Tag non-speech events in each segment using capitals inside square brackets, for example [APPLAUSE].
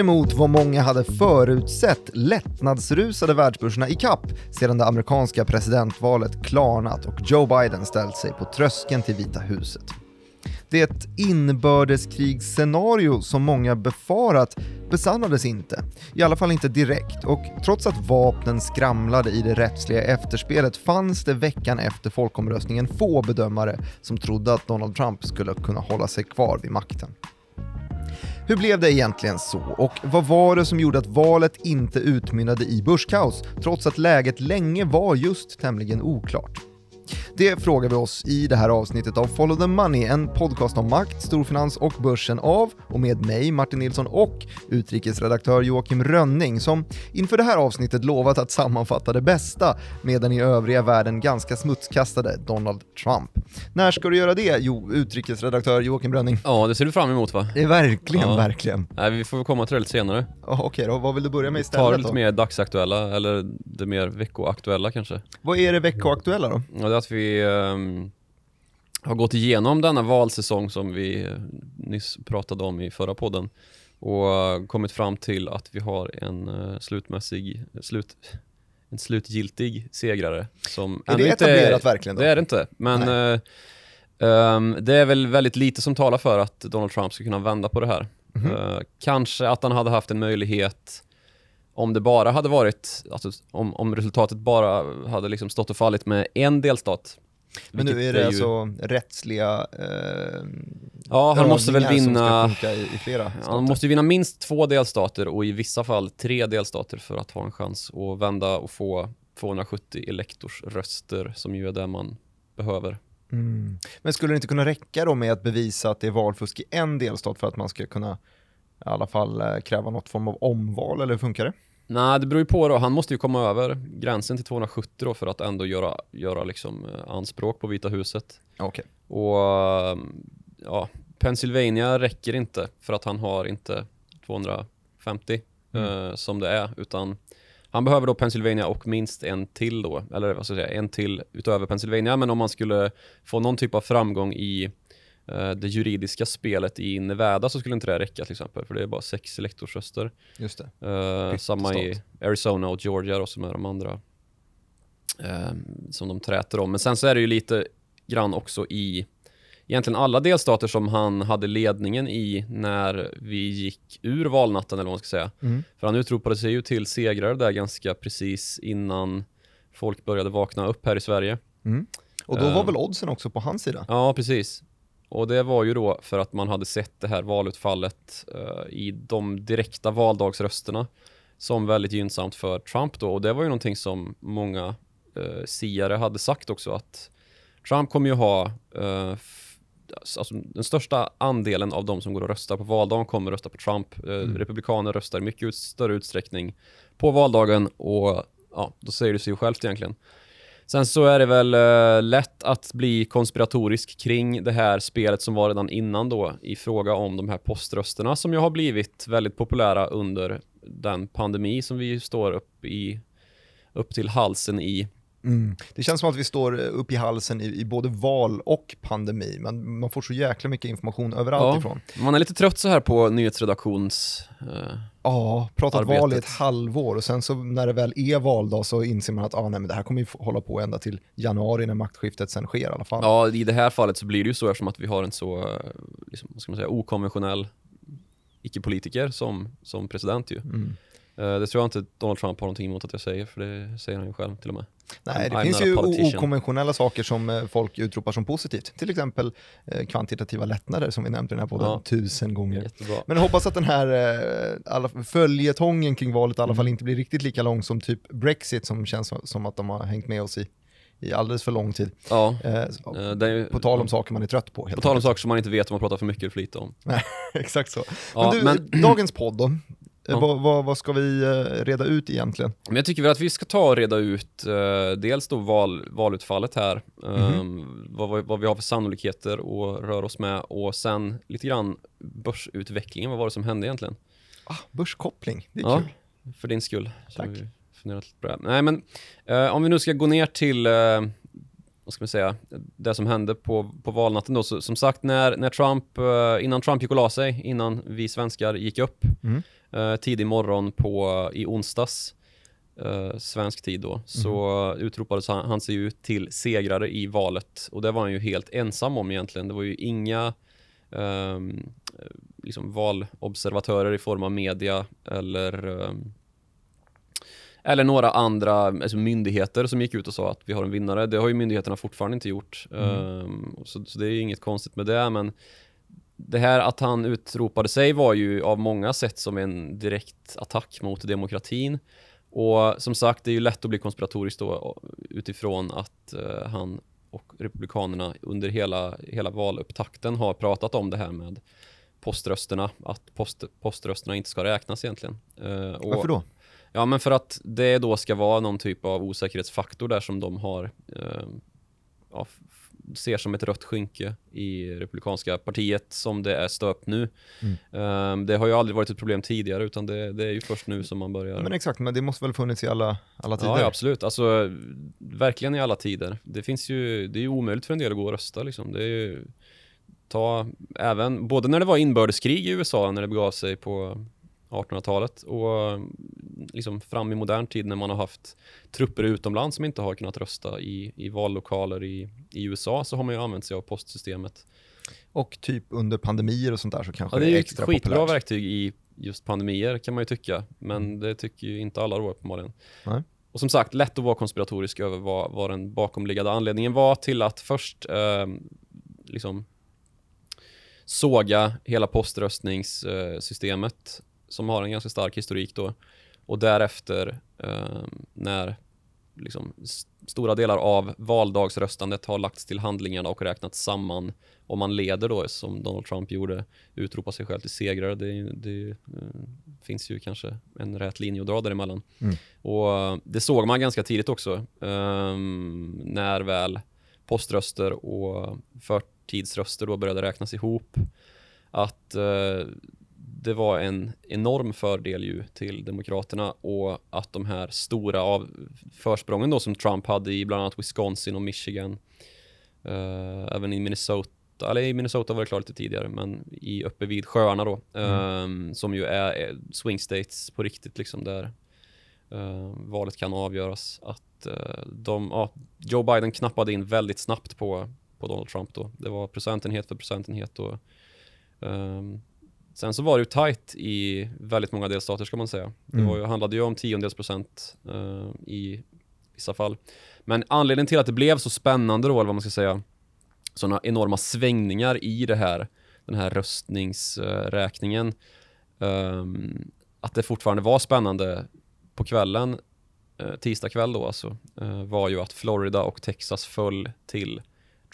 emot vad många hade förutsett lättnadsrusade världsbörserna i kapp sedan det amerikanska presidentvalet klarnat och Joe Biden ställt sig på tröskeln till Vita huset. Det inbördeskrigsscenario som många befarat besannades inte, i alla fall inte direkt, och trots att vapnen skramlade i det rättsliga efterspelet fanns det veckan efter folkomröstningen få bedömare som trodde att Donald Trump skulle kunna hålla sig kvar vid makten. Hur blev det egentligen så? Och vad var det som gjorde att valet inte utmynnade i börskaos, trots att läget länge var just tämligen oklart? Det frågar vi oss i det här avsnittet av Follow the Money, en podcast om makt, storfinans och börsen av och med mig, Martin Nilsson och utrikesredaktör Joakim Rönning som inför det här avsnittet lovat att sammanfatta det bästa med den i övriga världen ganska smutskastade Donald Trump. När ska du göra det, jo, utrikesredaktör Joakim Rönning? Ja, det ser du fram emot va? Det är verkligen, Ja. verkligen. Nej, vi får väl komma till det lite senare. Ja, Okej då, vad vill du börja med Ta istället det lite då? mer dagsaktuella, eller det mer veckoaktuella kanske. Vad är det veckoaktuella då? Ja, att vi ehm, har gått igenom denna valsäsong som vi eh, nyss pratade om i förra podden och eh, kommit fram till att vi har en uh, slutmässig, slut, en slutgiltig segrare som Är det inte etablerat verkligen då? Det är det inte, men eh, ehm, det är väl väldigt lite som talar för att Donald Trump ska kunna vända på det här. Mhm. Eh, kanske att han hade haft en möjlighet om det bara hade varit, alltså, om, om resultatet bara hade liksom stått och fallit med en delstat. Men nu är det ju- alltså rättsliga eh, Ja, han måste väl vinna, i, i han måste vinna minst två delstater och i vissa fall tre delstater för att ha en chans att vända och få 270 elektorsröster som ju är det man behöver. Mm. Men skulle det inte kunna räcka då med att bevisa att det är valfusk i en delstat för att man ska kunna i alla fall eh, kräva något form av omval, eller hur funkar det? Nej, det beror ju på då. Han måste ju komma över gränsen till 270 då för att ändå göra, göra liksom eh, anspråk på Vita huset. Okej. Och eh, ja, Pennsylvania räcker inte för att han har inte 250 Mm. eh, som det är, utan han behöver då Pennsylvania och minst en till då, eller vad ska jag säga, en till utöver Pennsylvania. Men om man skulle få någon typ av framgång i det juridiska spelet i Nevada så skulle inte det räcka till exempel, för det är bara sex elektorsröster. Just det. Eh, Pyttestat. samma i Arizona och Georgia då, som är de andra eh, som de träter om. Men sen så är det ju lite grann också i egentligen alla delstater som han hade ledningen i när vi gick ur valnatten eller vad man ska säga. Mm. För han utropade sig ju till segrare där ganska precis innan folk började vakna upp här i Sverige. Och då var Eh. väl oddsen också på hans sida? Ja, precis. Och det var ju då för att man hade sett det här valutfallet eh, i de direkta valdagsrösterna som väldigt gynnsamt för Trump då. Och det var ju någonting som många eh, siare hade sagt också att Trump kommer ju ha eh, f- Alltså, den största andelen av de som går och röstar på valdagen kommer rösta på Trump. Eh, Mm. Republikaner röstar i mycket ut- större utsträckning på valdagen och ja, då säger det sig självt egentligen. Sen så är det väl eh, lätt att bli konspiratorisk kring det här spelet som var redan innan då i fråga om de här poströsterna som ju har blivit väldigt populära under den pandemi som vi står upp i upp till halsen i. Mm. Det känns som att vi står eh, upp i halsen i, i både val och pandemi, men man får så jäkla mycket information överallt Ja. ifrån. Man är lite trött så här på nyhetsredaktions... Eh, Ja, pratat Arbetet. val i ett halvår och sen så när det väl är valdag så inser man att ah, nej, men det här kommer ju hålla på ända till januari när maktskiftet sen sker i alla fall. ja, i det här fallet så blir det ju så eftersom att vi har en så, eh, liksom, ska man säga, okonventionell icke-politiker som, som president ju. Mm. Eh, det tror jag inte Donald Trump har någonting emot att jag säger, för det säger han ju själv till och med. Nej, det I'm finns ju okonventionella saker som eh, folk utropar som positivt. Till exempel eh, kvantitativa lättnader som vi nämnt i den här podden Ja. tusen gånger. Jättebra. Men jag hoppas att den här följetongen kring valet i alla Mm. fall inte blir riktigt lika lång som typ Brexit som känns som, att de har hängt med oss i, i alldeles för lång tid. Ja, Eh, ju, på tal om saker man är trött på. på tal om saker som man inte vet om man pratar för mycket eller för lite om. [LAUGHS] Exakt så. Ja, men du, men, dagens podd då? Eh, Ja. Vad, vad, vad ska vi eh, reda ut egentligen? men jag tycker väl att vi ska ta och reda ut eh, dels då val, valutfallet här, ehm, vad, vad, vad vi har för sannolikheter att röra oss med och sen lite grann börsutvecklingen, vad var det som hände egentligen? Ah, börskoppling, det är Ja. kul. För din skull. Tack. Nej men, eh, om vi nu ska gå ner till, eh, vad ska man säga, det som hände på, på valnatten då. Så, som sagt, när, när Trump, eh, innan Trump gick och la sig, innan vi svenskar gick upp, Mm. Eh, tidig morgon på, i onsdags, eh, svensk tid då, så utropades han, han sig ut till segrare i valet och det var han ju helt ensam om egentligen. Det var ju inga ehm, liksom valobservatörer i form av media eller ehm, eller några andra alltså myndigheter som gick ut och sa att vi har en vinnare. Det har ju myndigheterna fortfarande inte gjort. Ehm, så, så det är ju inget konstigt med det, men det här att han utropade sig var ju av många sätt som en direkt attack mot demokratin. Och som sagt, det är ju lätt att bli konspiratorisk då utifrån att eh, han och Republikanerna under hela, hela valupptakten har pratat om det här med poströsterna, att post, poströsterna inte ska räknas egentligen. Eh, och, Varför då? Ja, men för att det då ska vara någon typ av osäkerhetsfaktor där som de har eh, ja, ser som ett rött skynke i Republikanska partiet som det är stöpt nu. Eh, det har ju aldrig varit ett problem tidigare utan det, det är ju först nu som man börjar Men exakt, men det måste väl funnits i alla, alla tider? Ja, ja, absolut. Alltså, verkligen i alla tider. Det finns ju, det är ju omöjligt för en del att gå och rösta liksom. Det är ju, ta, även, både när det var inbördeskrig i USA, när det begav sig på 1800-talet och liksom fram i modern tid när man har haft trupper utomlands som inte har kunnat rösta i, i vallokaler i, i USA så har man ju använt sig av postsystemet. Och typ under pandemier och sånt där så kanske Ja, det är ju ett extra skitbra populärt. verktyg i just pandemier kan man ju tycka, men det tycker ju inte alla då uppenbarligen. Nej. Och som sagt, lätt att vara konspiratorisk över vad, vad den bakomliggande anledningen var till att först eh, liksom såga hela poströstningssystemet som har en ganska stark historik då och därefter eh, när liksom stora delar av valdagsröstandet har lagts till handlingarna och räknats samman om man leder då som Donald Trump gjorde utropa sig själv till segrare det, det eh, finns ju kanske en rät linje att dra däremellan Mm. och eh, det såg man ganska tidigt också ehm, när väl poströster och förtidsröster då började räknas ihop att eh, det var en enorm fördel ju till Demokraterna och att de här stora av försprången då som Trump hade i bland annat Wisconsin och Michigan eh, även i Minnesota, eller i Minnesota var det klart lite tidigare men i uppe vid sjöarna då ehm, som ju är, är swing states på riktigt liksom där eh, valet kan avgöras att eh, de, ja, Joe Biden knappade in väldigt snabbt på, på Donald Trump då. Det var procentenhet för procentenhet och ehm, Sen så var det ju tight i väldigt många delstater ska man säga. Det Mm. var ju, handlade ju om tiondels procent eh, i vissa fall. Men anledningen till att det blev så spännande då, eller vad man ska säga, sådana enorma svängningar i det här, den här röstningsräkningen, ehm, att det fortfarande var spännande på kvällen, eh, tisdag kväll då alltså, eh, var ju att Florida och Texas föll till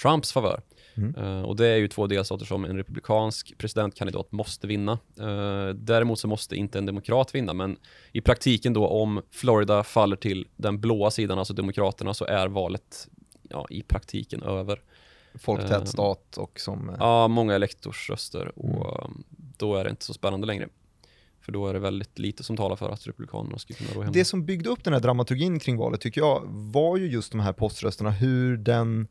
Trumps favör. Mm. Eh, och det är ju två delstater som en republikansk presidentkandidat måste vinna. Eh, däremot så måste inte en demokrat vinna, men i praktiken då om Florida faller till den blåa sidan, alltså demokraterna, så är valet ja, i praktiken över. Folktät Ehm. stat och som... eh, Ja, många elektorsröster och um, då är det inte så spännande längre. För då är det väldigt lite som talar för att republikanerna skulle kunna ro hem Det som byggde upp den här dramaturgin kring valet tycker jag var ju just de här poströsterna, hur den, eh,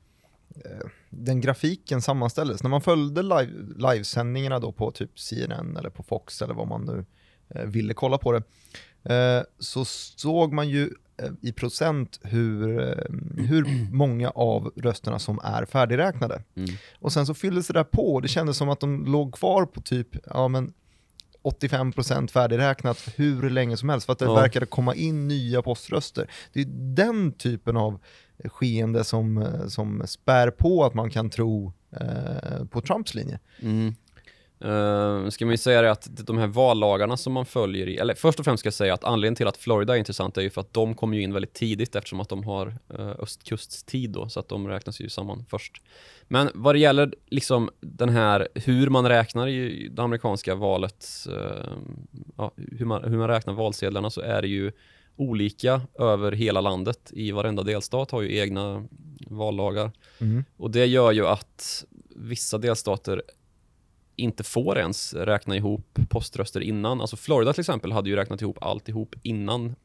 den grafiken sammanställdes. När man följde live, livesändningarna då på typ CNN eller på Fox eller vad man nu eh, ville kolla på det, eh, så såg man ju eh, i procent hur, eh, hur [CLEARS THROAT] många av rösterna som är färdigräknade. Mm. Och sen så fylldes det där på och det kändes som att de låg kvar på typ, ja men 85% färdigräknat hur länge som helst för att det Ja. verkade komma in nya poströster. Det är den typen av skeende som, eh, som spär på att man kan tro eh, på Trumps linje. Mm. Uh, ska man ju säga det att de här vallagarna som man följer i, eller först och främst ska jag säga att anledningen till att Florida är intressant är ju för att de kommer ju in väldigt tidigt eftersom att de har eh, uh, östkuststid då, så att de räknas ju samman först. Men vad det gäller liksom den här hur man räknar i det amerikanska valet, uh, ja, hur, man, hur man räknar valsedlarna så är det ju olika över hela landet. I varenda delstat har ju egna vallagar. Och det gör ju att vissa delstater inte får ens räkna ihop poströster innan. Alltså Florida till exempel hade ju räknat ihop alltihop innan.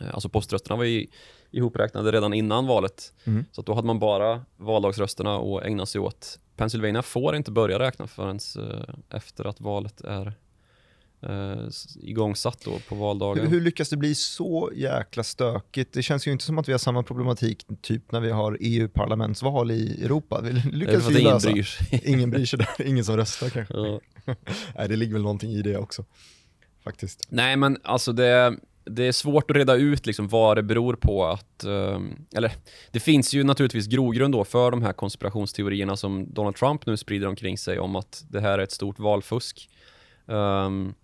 Eh, Alltså poströsterna var ju ihopräknade redan innan valet. Mm. Så då hade man bara valdagsrösterna att ägna sig åt. Pennsylvania får inte börja räkna förrän eh, efter att valet är, eh, igångsatt då på valdagen. Hur, hur lyckas det bli så jäkla stökigt? Det känns ju inte som att vi har samma problematik typ när vi har EU-parlamentsval i Europa. Vi lyckas vi ingen lösa. bryr sig. [LAUGHS] Ingen bryr sig där, ingen som röstar kanske. Ja. [LAUGHS] Nej, det ligger väl någonting i det också. Faktiskt. Nej, men alltså det, det är svårt att reda ut liksom vad det beror på att... ehm, eller, det finns ju naturligtvis grogrund då för de här konspirationsteorierna som Donald Trump nu sprider omkring sig om att det här är ett stort valfusk. Um,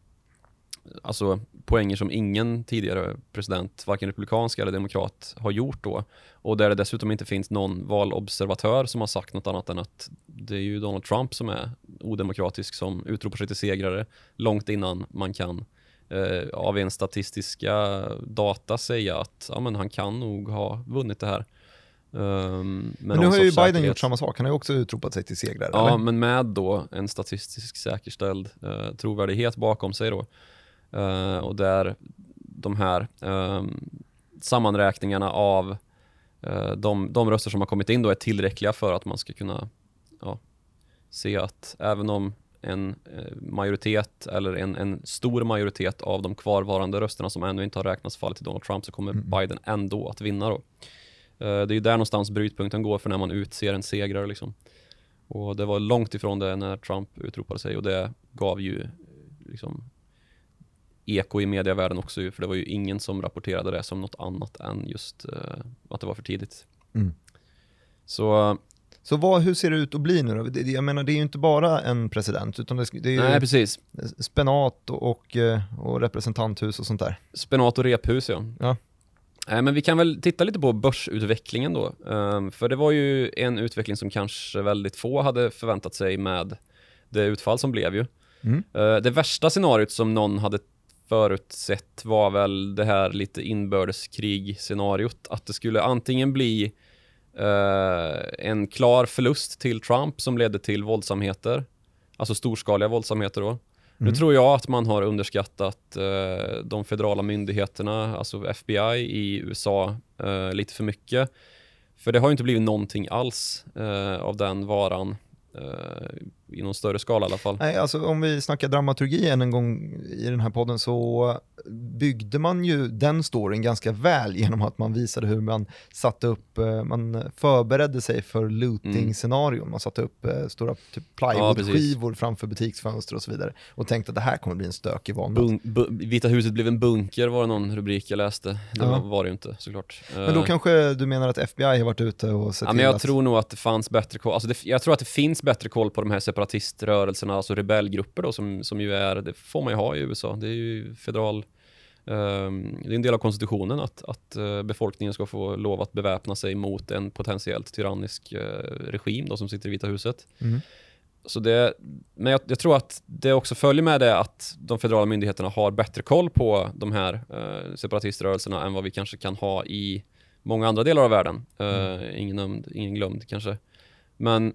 alltså poänger som ingen tidigare president, varken republikansk eller demokrat, har gjort då. Och där det dessutom inte finns någon valobservatör som har sagt något annat än att det är ju Donald Trump som är odemokratisk som utropar sig till segrare långt innan man kan eh, av en statistiska data säga att ja, men han kan nog ha vunnit det här. Um, Men nu har ju Biden gjort samma sak, han har ju också utropat sig till segrare. Ja, eller? men med då en statistisk säkerställd eh, trovärdighet bakom sig då. Eh, och där de här ehm, sammanräkningarna av eh, de, de röster som har kommit in då är tillräckliga för att man ska kunna ja, se att även om en eh, majoritet eller en, en stor majoritet av de kvarvarande rösterna som ännu inte har räknats faller till Donald Trump så kommer Mm. Biden ändå att vinna då. Det är ju där någonstans brytpunkten går för när man utser en segrare liksom. Och det var långt ifrån det när Trump utropade sig och det gav ju liksom eko i medievärlden också för det var ju ingen som rapporterade det som något annat än just eh, att det var för tidigt. Mm. Så Så vad, hur ser det ut att bli nu då? Jag menar, det är ju inte bara en president, utan det, är ju nej precis, spenat och, och, eh, och representanthus och sånt där. spenat och rephus ja. Ja. Nej, men vi kan väl titta lite på börsutvecklingen då. Ehm, för det var ju en utveckling som kanske väldigt få hade förväntat sig med det utfall som blev ju. Mm. Eh, det värsta scenariot som någon hade förutsett var väl det här lite inbördeskrig-scenariot. Att det skulle antingen bli eh, en klar förlust till Trump som ledde till våldsamheter, alltså storskaliga våldsamheter då. Nu Mm. tror jag att man har underskattat eh, de federala myndigheterna, alltså FBI i USA, eh, lite för mycket. För det har ju inte blivit någonting alls eh, av den varan, eh, i någon större skala i alla fall. Nej, alltså om vi snackar dramaturgi än en gång i den här podden så byggde man ju den storyn ganska väl genom att man visade hur man satte upp, eh, man förberedde sig för looting-scenarion. Man satte upp eh, stora typ plywoodskivor framför butiksfönster och så vidare och tänkte att det här kommer bli en stökig bu- Vita huset blev en bunker var det någon rubrik jag läste. Det Ja. var, det ju inte såklart. Men då Eh, kanske du menar att FBI har varit ute och sett Ja, men jag att... tror nog att det fanns bättre koll, alltså det, jag tror att det finns bättre koll på de här separatiströrelserna, alltså rebellgrupper då som, som ju är, det får man ju ha i USA, det är ju federal, ehm, det är en del av konstitutionen att, att eh, befolkningen ska få lov att beväpna sig mot en potentiellt tyrannisk eh, regim då som sitter i Vita huset. Mm. Så det, men jag, jag tror att det också följer med det att de federala myndigheterna har bättre koll på de här eh, separatiströrelserna än vad vi kanske kan ha i många andra delar av världen. Eh, ingen nämnd, ingen glömd kanske. Men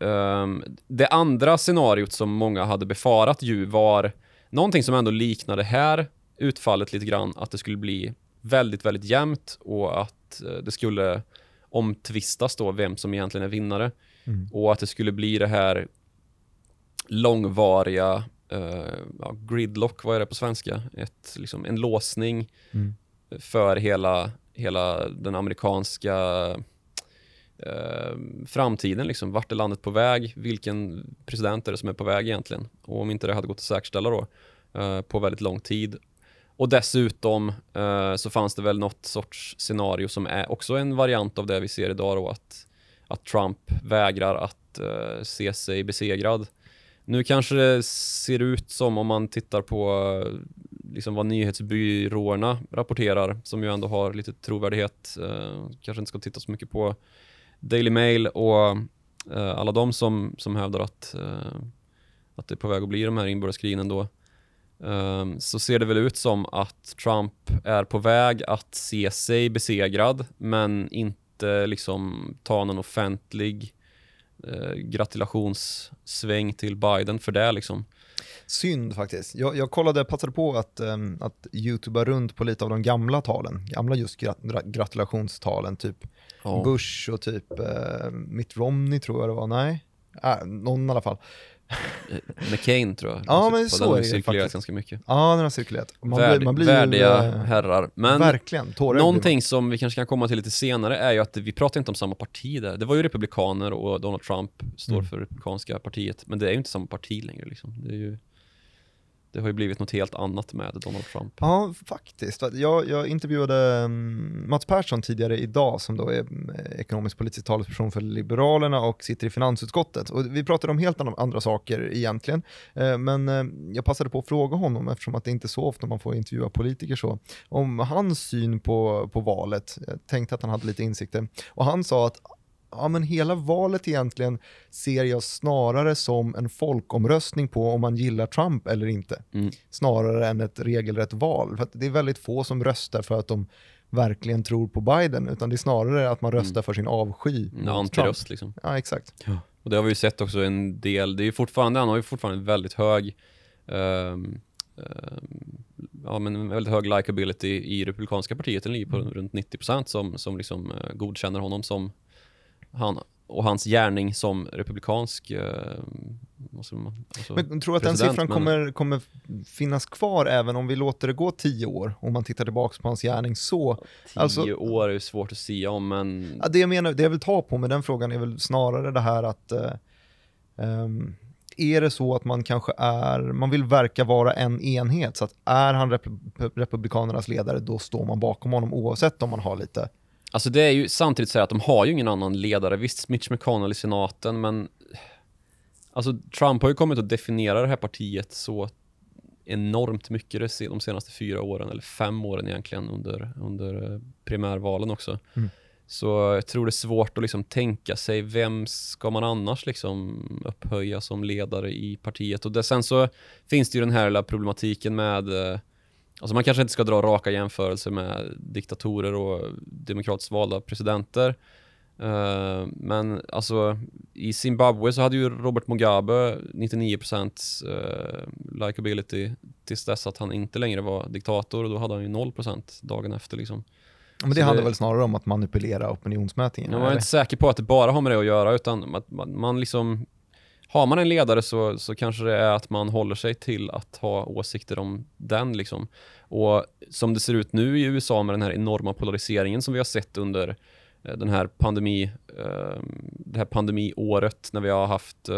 ehm, det andra scenariot som många hade befarat ju var någonting som ändå liknade här utfallet lite grann, att det skulle bli väldigt, väldigt jämnt och att eh, det skulle omtvistas då vem som egentligen är vinnare Mm. och att det skulle bli det här långvariga eh, ja, gridlock, vad är det på svenska? Ett, liksom, en låsning Mm. för hela, hela den amerikanska eh, framtiden. Liksom. Vart är landet på väg? Vilken president är det som är på väg egentligen? Och om inte det hade gått att säkerställa då eh, på väldigt lång tid. Och dessutom eh, så fanns det väl något sorts scenario som är också en variant av det vi ser idag då att, att Trump vägrar att eh, se sig besegrad. Nu kanske det ser ut som om man tittar på eh, liksom vad nyhetsbyråerna rapporterar som ju ändå har lite trovärdighet. Eh, kanske inte ska titta så mycket på Daily Mail och eh, alla de som, som hävdar att, eh, att det är på väg att bli de här inbördeskrigen ändå. Ehm, så ser det väl ut som att Trump är på väg att se sig besegrad men inte liksom ta någon offentlig eh, gratulationssväng till Biden för det liksom. Synd faktiskt. Jag, jag kollade, passade på att, um, att youtuba runt på lite av de gamla talen, gamla just grat gratulationstalen, typ Ja. Bush och typ uh, Mitt Romney tror jag det var, nej, äh, någon i alla fall. McCain tror jag. [LAUGHS] Ja, men så den har cirkulerat faktiskt. ganska mycket. Ja, den har cirkulerat. Man Värd, blir, man blir värdiga ju, eh, herrar. Men Verkligen, någonting som vi kanske kan komma till lite senare är ju att vi pratar inte om samma parti där. Det var ju republikaner och Donald Trump står Mm. för republikanska partiet. Men det är ju inte samma parti längre liksom. Det, är ju, det har ju blivit något helt annat med Donald Trump. Ja, faktiskt. Jag, jag intervjuade mm, Mats Persson tidigare idag som då är mm, ekonomisk politisk talesperson för Liberalerna och sitter i finansutskottet. Och vi pratade om helt andra, saker egentligen. Eh, men eh, jag passade på att fråga honom, eftersom att det inte är så ofta man får intervjua politiker så, om hans syn på, på valet. Jag tänkte att han hade lite insikter. Och han sa att ja, men hela valet egentligen ser jag snarare som en folkomröstning på om man gillar Trump eller inte. Mm. Snarare än ett regelrätt val. För det är väldigt få som röstar för att de verkligen tror på Biden, utan det är snarare att man röstar för sin avsky. En mot antiröst liksom. Ja, exakt. Och det har vi ju sett också en del, det är ju fortfarande, han har ju fortfarande väldigt hög ehm, ehm, Ja men en väldigt hög likability i Republikanska partiet, den ligger på Mm. runt 90% som, som liksom eh, godkänner honom som han och hans gärning som republikansk eh, man- alltså, Men tror du att den siffran men- kommer, kommer finnas kvar även om vi låter det gå tio år? Om man tittar tillbaka på hans gärning så. Tio alltså- år är ju svårt att säga om men Ja, det jag menar, det jag vill ta på med den frågan är väl snarare det här att eh, ehm, är det så att man kanske är, man vill verka vara en enhet, så att är han rep- republikanernas ledare, då står man bakom honom oavsett om man har lite, Alltså det är ju samtidigt så här att de har ju ingen annan ledare. Visst, Mitch McConnell i senaten, men alltså Trump har ju kommit att definiera det här partiet så enormt mycket de senaste fyra åren, eller fem åren egentligen under, under eh, primärvalen också. Mm. Så jag tror det är svårt att liksom tänka sig vem ska man annars liksom upphöja som ledare i partiet. Och det, sen så finns det ju den här lilla problematiken med eh, Alltså man kanske inte ska dra raka jämförelser med diktatorer och demokratiskt valda presidenter. Eh, men alltså i Zimbabwe så hade ju Robert Mugabe 99% uh, likability tills dess att han inte längre var diktator och då hade han ju 0% dagen efter liksom. men det Så handlar det- väl snarare om att manipulera opinionsmätningen? Jag eller? inte säker på att det bara har med det att göra utan att man, man liksom har man en ledare så, så kanske det är att man håller sig till att ha åsikter om den liksom. Och som det ser ut nu i USA med den här enorma polariseringen som vi har sett under eh, den här pandemi, eh, det här pandemiåret när vi har haft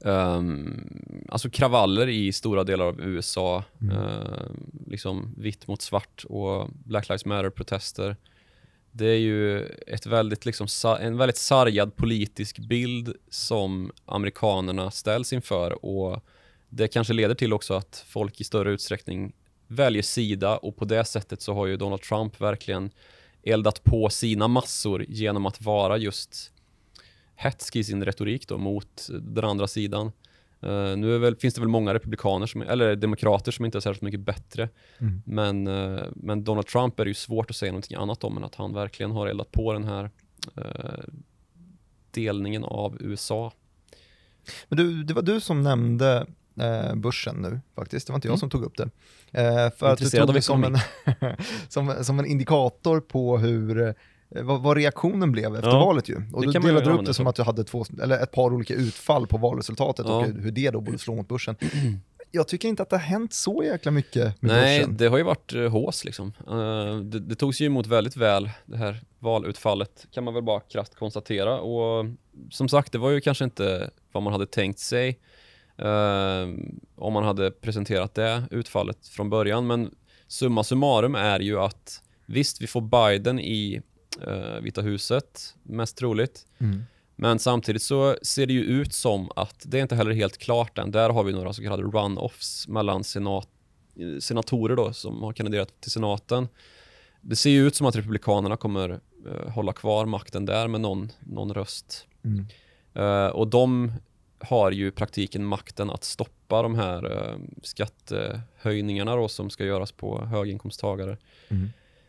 Um, alltså kravaller i stora delar av USA, Mm. eh, liksom vitt mot svart och Black Lives Matter-protester. Det är ju ett väldigt, liksom, en väldigt sargad politisk bild som amerikanerna ställs inför och det kanske leder till också att folk i större utsträckning väljer sida och på det sättet så har ju Donald Trump verkligen eldat på sina massor genom att vara just hätsk i sin retorik då mot den andra sidan. Eh, nu väl, finns det väl många republikaner, som, eller demokrater som inte är särskilt mycket bättre. Mm. Men, eh, men Donald Trump är det ju svårt att säga någonting annat om än att han verkligen har eldat på den här eh, delningen av USA. Men du, det var du som nämnde börsen nu faktiskt, det var inte jag Mm. som tog upp det. För att du Intresserad tog det som en, [LAUGHS] som, som en indikator på hur vad, vad reaktionen blev efter Ja, valet ju. Och det du delade upp det som att du hade två, eller ett par olika utfall på valresultatet Ja. och hur, det då borde slå mot börsen. [CLEARS THROAT] Jag tycker inte att det har hänt så jäkla mycket med Nej, börsen. det har ju varit uh, hås liksom. Eh, det, det togs ju emot väldigt väl, det här valutfallet, kan man väl bara krasst konstatera. Och som sagt, det var ju kanske inte vad man hade tänkt sig eh, om man hade presenterat det utfallet från början. Men summa summarum är ju att visst, vi får Biden i eh, Vita huset, mest troligt. Mm. Men samtidigt så ser det ju ut som att det är inte heller helt klart än. Där har vi några så kallade run-offs mellan senat, eh, senatorer då som har kandiderat till senaten. Det ser ju ut som att republikanerna kommer eh, hålla kvar makten där med någon, någon röst. Mm. Eh, och de har ju praktiken makten att stoppa de här uh, skattehöjningarna då som ska göras på höginkomsttagare. Mm.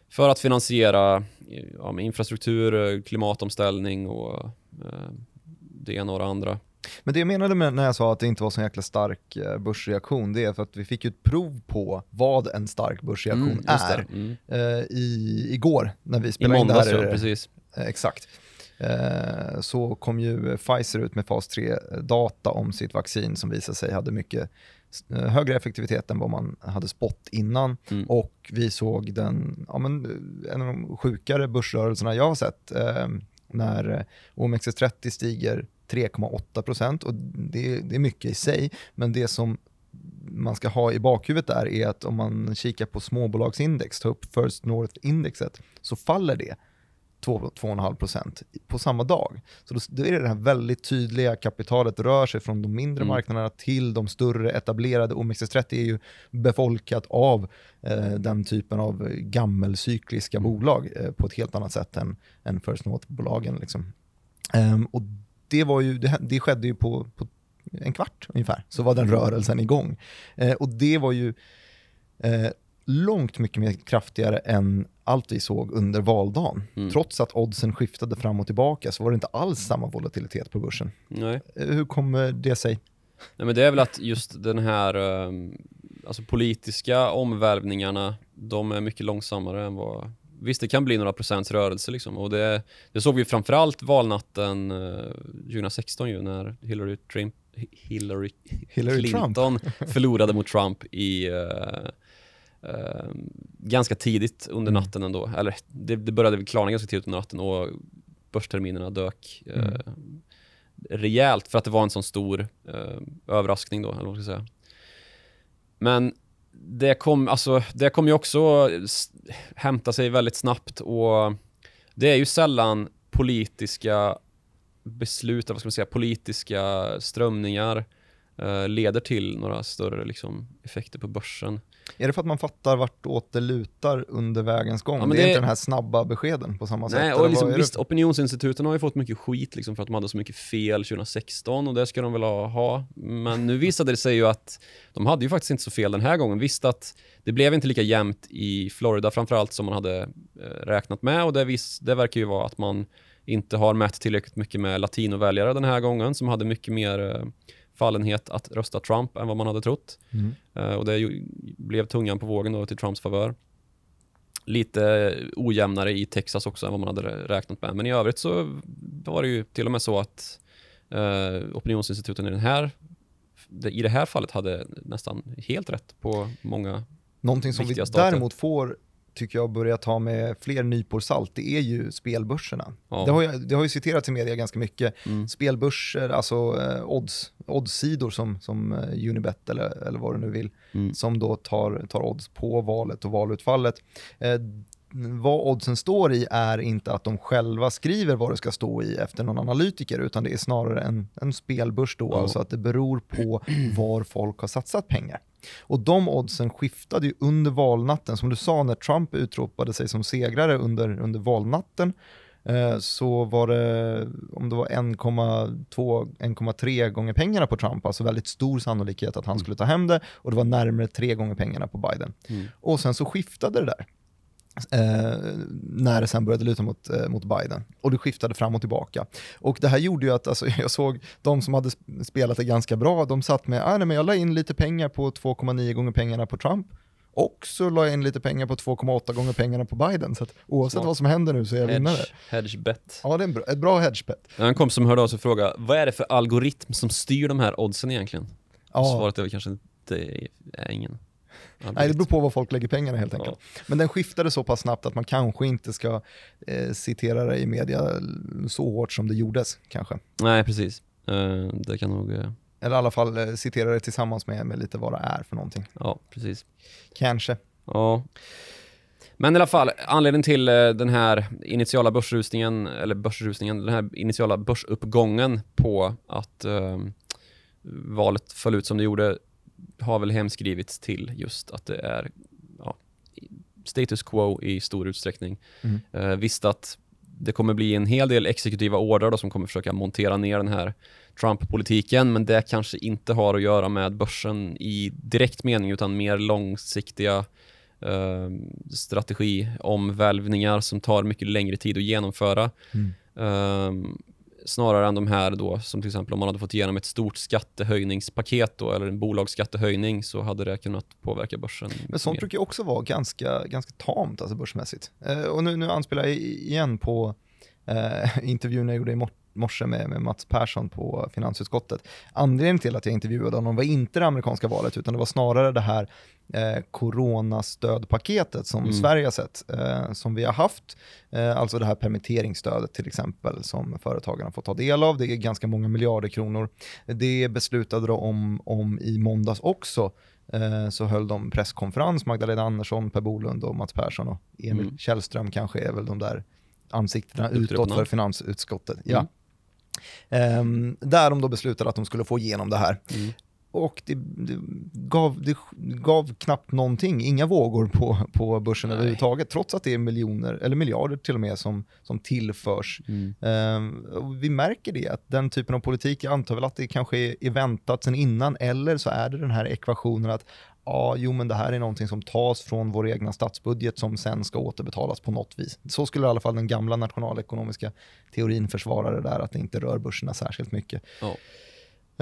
För att finansiera eh, ja, infrastruktur, eh, klimatomställning och eh, det ena och det andra. Men det jag menade med när jag sa att det inte var så jäkla stark eh, börsreaktion, det är för att vi fick ju ett prov på vad en stark börsreaktion Mm, är Mm. eh, i, igår när vi I spelade in det måndags, här. ja, precis. Eh, Exakt. eh, så kom ju Pfizer ut med fas 3-data om sitt vaccin som visade sig hade mycket eh, högre effektivitet än vad man hade spått innan. Mm. Och vi såg den, ja, men, eh, en av de sjukare börsrörelserna jag har sett eh, när OMXS30 stiger 3,8 procent och det, det är mycket i sig, men det som man ska ha i bakhuvudet där är att om man kikar på småbolagsindex, ta upp First North-indexet, så faller det 2,5% på samma dag. Så då, då är det det här väldigt tydliga kapitalet rör sig från de mindre Mm. marknaderna till de större etablerade. OMXS30 är ju befolkat av eh, den typen av gammelcykliska Mm. bolag eh, på ett helt annat sätt än, än First North-bolagen. Liksom. Ehm, och det, var ju, det, det skedde ju på, på en kvart ungefär, så var den rörelsen igång. Eh, och det var ju eh, långt mycket mer kraftigare än allt vi såg under valdagen. Mm. Trots att oddsen skiftade fram och tillbaka så var det inte alls samma volatilitet på börsen. Nej. Eh, hur kommer det sig? Nej men det är väl att just den här ehm, alltså politiska omvälvningarna, de är mycket långsammare än vad Visst, det kan bli några procents rörelse liksom och det, det såg vi framförallt valnatten eh, 2016 ju när Hillary, Trump, Hillary, Hillary Trump? Clinton förlorade mot Trump i eh, ganska tidigt under Mm. natten ändå. Eller det, det började väl klarna ganska tidigt under natten och börsterminerna dök eh, Mm. rejält för att det var en sån stor eh, överraskning då, eller vad ska säga. Men det kom, alltså, det kom ju också hämta sig väldigt snabbt och det är ju sällan politiska beslut, vad ska man säga, politiska strömningar eh, leder till några större liksom, effekter på börsen. Är det för att man fattar vartåt det lutar under vägens gång? Ja, det men är det- inte den här snabba beskeden på samma sätt? Nej, eller och liksom, det? visst, opinionsinstituten har ju fått mycket skit liksom, för att de hade så mycket fel 2016 och det ska de väl ha- ha. Men nu visade det sig ju att de hade ju faktiskt inte så fel den här gången. Visst att det blev inte lika jämnt i Florida framförallt som man hade eh, räknat med och det, vis, det verkar ju vara att man inte har mätt tillräckligt mycket med latinoväljare den här gången som hade mycket mer eh, fallenhet att rösta Trump än vad man hade trott. Mm. Eh, och det ju, blev tungan på vågen då till Trumps favör. Lite ojämnare i Texas också än vad man hade räknat med. Men i övrigt så var det ju till och med så att eh, opinionsinstituten i, den här, i det här fallet hade nästan helt rätt på många. Någonting som vi däremot får, tycker jag, börja ta med fler nypor salt, det är ju spelbörserna. Ja. Det, har ju, det har ju citerats i media ganska mycket. Mm. Spelbörser, alltså eh, odds, oddssidor som, som eh, Unibet eller, eller vad du nu vill, Mm. som då tar, tar odds på valet och valutfallet. Eh, vad oddsen står i är inte att de själva skriver vad det ska stå i efter någon analytiker, utan det är snarare en, en spelbörs då, Ja. alltså att det beror på var folk har satsat pengar. Och de oddsen skiftade ju under valnatten, som du sa när Trump utropade sig som segrare under, under valnatten, eh, så var det, om det var 1,2-1,3 gånger pengarna på Trump, alltså väldigt stor sannolikhet att han skulle ta hem det, och det var närmare tre gånger pengarna på Biden. Mm. Och sen så skiftade det där. Eh, när det sen började luta mot, eh, mot Biden. Och det skiftade fram och tillbaka. Och det här gjorde ju att, alltså, [LAUGHS] jag såg de som hade sp- spelat det ganska bra, de satt med, ah, nej, men jag la in lite pengar på 2,9 gånger pengarna på Trump. Och så la jag in lite pengar på 2,8 gånger pengarna på Biden. Så att oavsett Smart. vad som händer nu så är jag vinnare. Hedge, hedge bet. Ja, det är en bra, ett bra hedgebet. Jag har en kompis som hörde av sig och frågade, vad är det för algoritm som styr de här oddsen egentligen? Ja. Svaret är väl kanske inte, är ingen. Nej, det beror på vad folk lägger pengarna helt enkelt. Ja. Men den skiftade så pass snabbt att man kanske inte ska eh, citera det i media så hårt som det gjordes kanske. Nej, precis. Eh, det kan nog, eh, Eller i alla fall eh, citera det tillsammans med, med lite vad det är för någonting. ja precis. Kanske. Ja. Men i alla fall, anledningen till eh, den här initiala börsrusningen, eller börsrusningen, den här initiala börsuppgången på att eh, valet föll ut som det gjorde har väl hemskrivits till just att det är ja, status quo i stor utsträckning. Mm. Eh, visst att det kommer bli en hel del exekutiva order då, som kommer försöka montera ner den här Trump-politiken, men det kanske inte har att göra med börsen i direkt mening, utan mer långsiktiga eh, strategiomvälvningar som tar mycket längre tid att genomföra. Mm. Eh, snarare än de här då, som till exempel om man hade fått igenom ett stort skattehöjningspaket då, eller en bolagsskattehöjning, så hade det kunnat påverka börsen. Men sånt mer. brukar ju också vara ganska, ganska tamt alltså börsmässigt. Eh, och nu, nu anspelar jag igen på eh, [LAUGHS] intervjun jag gjorde i mor- morse med, med Mats Persson på finansutskottet. Anledningen till att jag intervjuade honom var inte det amerikanska valet, utan det var snarare det här eh, coronastödpaketet som Mm. Sverige har sett, eh, som vi har haft. Eh, alltså det här permitteringsstödet till exempel som företagarna får ta del av. Det är ganska många miljarder kronor. Det beslutade de om, om i måndags också. Eh, så höll de presskonferens, Magdalena Andersson, Per Bolund och Mats Persson och Emil Mm. Källström kanske är väl de där ansiktena utåt för finansutskottet. Mm. Ja. Ehm, där de då beslutade att de skulle få igenom det här. Mm. Och det, det, gav, det gav knappt någonting, inga vågor på, på börsen Nej. överhuvudtaget, trots att det är miljoner, eller miljarder till och med, som, som tillförs. Mm. Och vi märker det, att den typen av politik, jag antar väl att det kanske är, är väntat sedan innan, eller så är det den här ekvationen att ja, jo men det här är någonting som tas från vår egna statsbudget som sen ska återbetalas på något vis. Så skulle i alla fall den gamla nationalekonomiska teorin försvara det där, att det inte rör börserna särskilt mycket. Ja.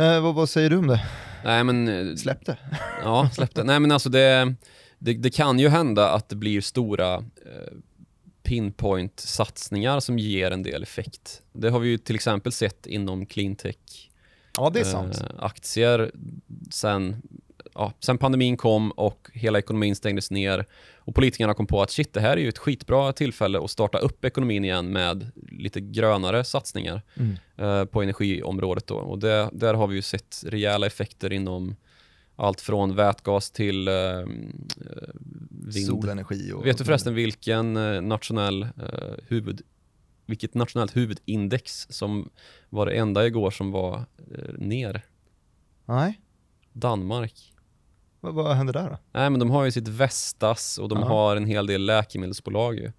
Eh, vad, vad säger du om det? Nej men... eh, Släpp det. Ja, släpp det. Nej men alltså det, det, det kan ju hända att det blir stora eh, pinpoint-satsningar som ger en del effekt. Det har vi ju till exempel sett inom cleantech Ja, det är sant. eh, aktier sen, ja, sen pandemin kom och hela ekonomin stängdes ner och politikerna kom på att shit, det här är ju ett skitbra tillfälle att starta upp ekonomin igen med lite grönare satsningar Mm. eh, på energiområdet. Då. Och det, där har vi ju sett rejäla effekter inom allt från vätgas till eh, eh, vind. Solenergi och... Vet du förresten vilken eh, nationell eh, huvud, vilket nationellt huvudindex som var det enda igår som var eh, ner? Nej, Danmark. Vad, vad händer där då? Nej men de har ju sitt Vestas och de Ja. har en hel del läkemedelsbolag ju.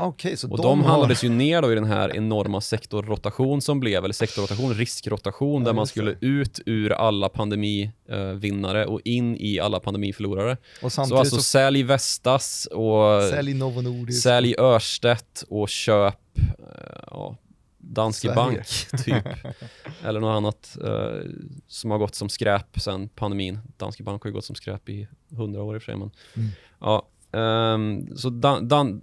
Okej, så Och de, de, har... handlades ju ner då i den här enorma sektorrotation som blev, eller sektorrotation, riskrotation, Ja, där man skulle det. ut ur alla pandemivinnare och in i alla pandemiförlorare. Och Så alltså så, sälj Vestas och sälj Novo Nordisk. sälj Örstedt och köp eh, ja, Danske Sverige. Bank [LAUGHS] typ. Eller något annat eh, som har gått som skräp sen pandemin. Danske Bank har ju gått som skräp i hundra år i och för sig. Men, Mm. ja, ehm, så Dan, Dan,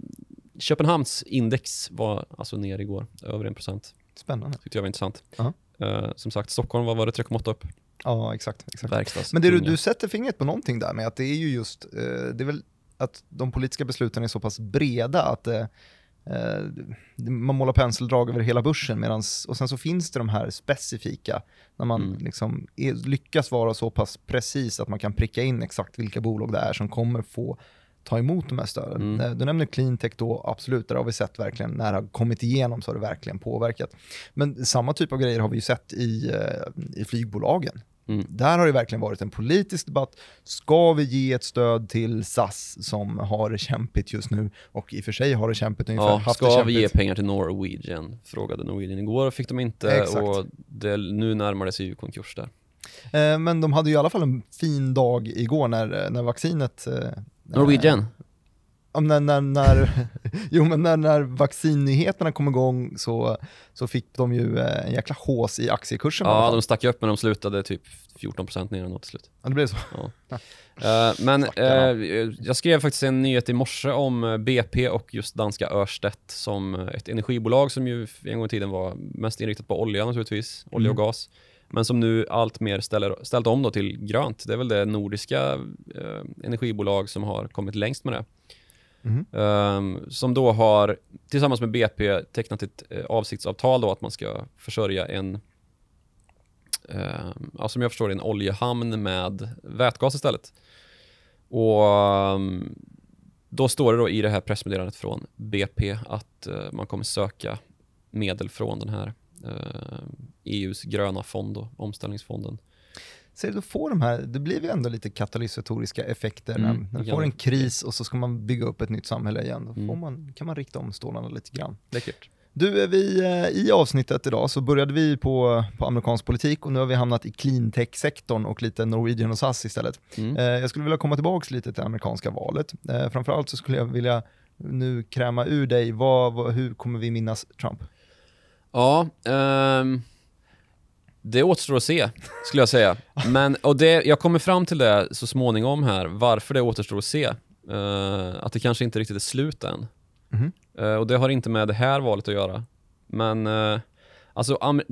Köpenhamns index var alltså ner igår, över 1%. Spännande. Tyckte jag var intressant. Ja. Eh, som sagt, Stockholm, vad var det? 3,8 upp? Ja, exakt. exakt. Men det du, du sätter fingret på någonting där med att det är ju just, eh, det är väl att de politiska besluten är så pass breda att eh, man målar penseldrag över hela börsen medans, och sen så finns det de här specifika, när man Mm. liksom är, lyckas vara så pass precis att man kan pricka in exakt vilka bolag det är som kommer få ta emot de här stöden. Mm. Eh, Du nämner cleantech då, absolut, där har vi sett verkligen, när det har kommit igenom så har det verkligen påverkat. Men samma typ av grejer har vi ju sett i, eh, i flygbolagen. Mm. Där har det verkligen varit en politisk debatt. Ska vi ge ett stöd till SAS som har det kämpigt just nu och i och för sig har det kämpigt ungefär Ja, haft ska vi ge pengar till Norwegian? Frågade Norwegian igår och fick de inte Exakt. och det, nu närmar det sig ju konkurs där. Eh, Men de hade ju i alla fall en fin dag igår när, när vaccinet... eh, Norwegian? Ja, när, när, när, [LAUGHS] jo, men när, när vaccinnyheterna kom igång så, så fick de ju eh, en jäkla hås i aktiekursen. Ja, de stack upp men de slutade typ 14% ner ändå till slut. ja, det blev så. Eh, men [LAUGHS] Stackarna. eh, jag skrev faktiskt en nyhet i morse om BP och just danska Örstedt som ett energibolag som ju en gång i tiden var mest inriktat på olja naturligtvis, olja och Mm. gas. Men som nu allt mer ställer, ställt om då till grönt. Det är väl det nordiska eh, energibolag som har kommit längst med det. Mm. Um, som då har tillsammans med BP tecknat ett eh, avsiktsavtal då att man ska försörja en um, ja, som jag förstår det, en oljehamn med vätgas istället. Och um, då står det då i det här pressmeddelandet från BP att uh, man kommer söka medel från den här uh, EUs gröna fond, då, omställningsfonden. Så då får de här, det blir ju ändå lite katalysatoriska effekter Mm, när, du får en kris och så ska man bygga upp ett nytt samhälle igen. Då får Mm. man, kan man rikta om stålarna lite grann. Läckert. Du, är vi, eh, i avsnittet idag så började vi på, på amerikansk politik och nu har vi hamnat i cleantech-sektorn och lite Norwegian och SAS istället. Mm. Eh, jag skulle vilja komma tillbaka lite till det amerikanska valet. Eh, framförallt så skulle jag vilja nu kräma ur dig, vad, vad, hur kommer vi minnas Trump? Ja, ehm, det återstår att se, skulle jag säga. Men, och det, jag kommer fram till det så småningom här, varför det återstår att se. Eh, att det kanske inte riktigt är slut än. Mhm. Eh, och det har inte med det här valet att göra. Men uh, alltså, um,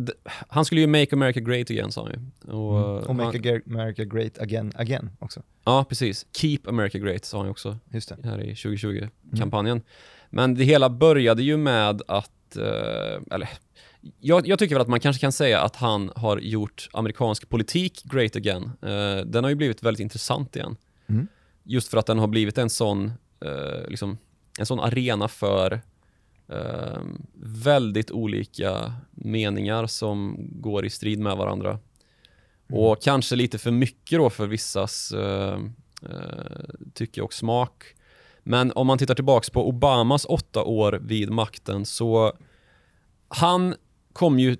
han skulle ju make America great again sa han ju. Och, mm. och make han, America great again, again också. Ja, precis. Keep America great sa han ju också. Just det. Här i 2020-kampanjen. Mm. Men det hela började ju med att, uh, eller jag, jag, tycker väl att man kanske kan säga att han har gjort amerikansk politik great again. Uh, den har ju blivit väldigt intressant igen. Mm. Just för att den har blivit en sån, uh, liksom, en sån arena för uh, väldigt olika meningar som går i strid med varandra. Mm. Och kanske lite för mycket då för vissas tycke och smak. Men om man tittar tillbaks på Obamas åtta år vid makten så han kom ju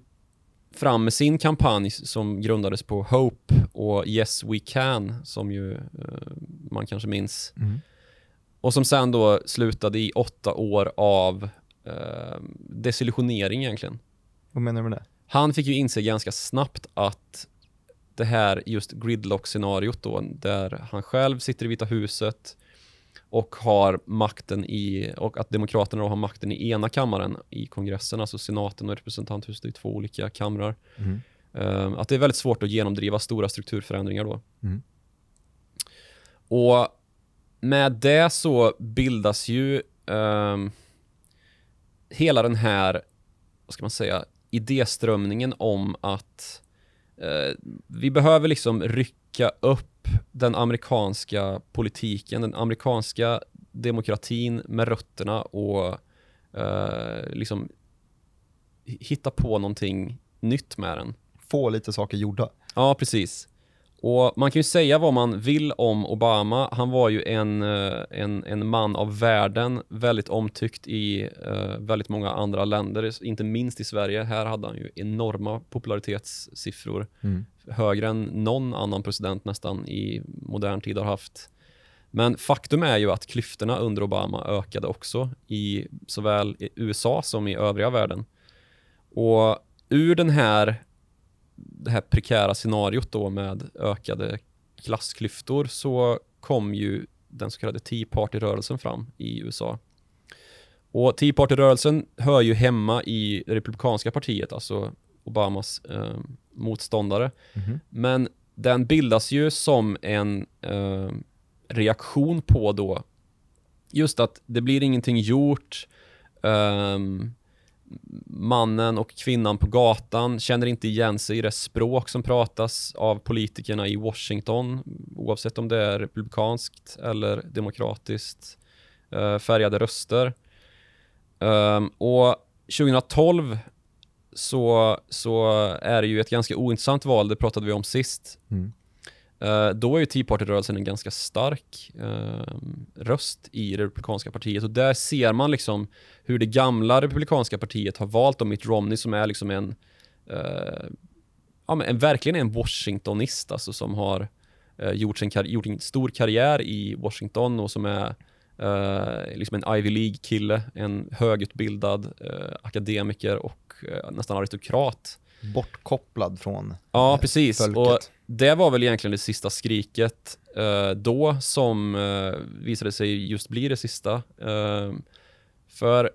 fram med sin kampanj som grundades på Hope och Yes We Can som ju uh, man kanske minns. Mm. Och som sen då slutade i åtta år av uh, desillusionering egentligen. Vad menar du med det? Han fick ju inse ganska snabbt att det här just gridlock-scenariot då, där han själv sitter i Vita huset, och har makten i, och att Demokraterna då har makten i ena kammaren i kongressen, alltså senaten och representanthuset, det är två olika kamrar. Mm. Uh, att det är väldigt svårt att genomdriva stora strukturförändringar då. Mm. Och med det så bildas ju uh, hela den här, vad ska man säga, idéströmningen om att uh, vi behöver liksom rycka upp den amerikanska politiken, den amerikanska demokratin med rötterna och uh, liksom hitta på någonting nytt med den. Få lite saker gjorda. Ja, precis. Och man kan ju säga vad man vill om Obama. Han var ju en, eh, en, en man av världen, väldigt omtyckt i uh, väldigt många andra länder, inte minst i Sverige. Här hade han ju enorma popularitetssiffror. Mm högre än någon annan president nästan i modern tid har haft. Men faktum är ju att klyftorna under Obama ökade också i såväl i USA som i övriga världen. Och ur den här, det här prekära scenariot då med ökade klassklyftor så kom ju den så kallade Tea Party-rörelsen fram i USA. Och Tea Party-rörelsen hör ju hemma i det republikanska partiet, alltså Obamas eh, motståndare. Mm -hmm. Men den bildas ju som en eh, reaktion på då just att det blir ingenting gjort. Um, mannen och kvinnan på gatan känner inte igen sig i det språk som pratas av politikerna i Washington, oavsett om det är republikanskt eller demokratiskt eh, färgade röster. Um, och 2012 så, så är det ju ett ganska ointressant val, det pratade vi om sist. Mm. Uh, då är ju Tea Party-rörelsen en ganska stark uh, röst i det republikanska partiet och där ser man liksom hur det gamla republikanska partiet har valt om Mitt Romney som är liksom en, uh, ja, men en verkligen en Washingtonist alltså som har eh, gjort, sin gjort en stor karriär i Washington och som är Uh, liksom en Ivy League-kille, en högutbildad uh, akademiker och uh, nästan aristokrat. Bortkopplad från Ja, precis. Folket. Och det var väl egentligen det sista skriket då som visade sig just bli det sista. för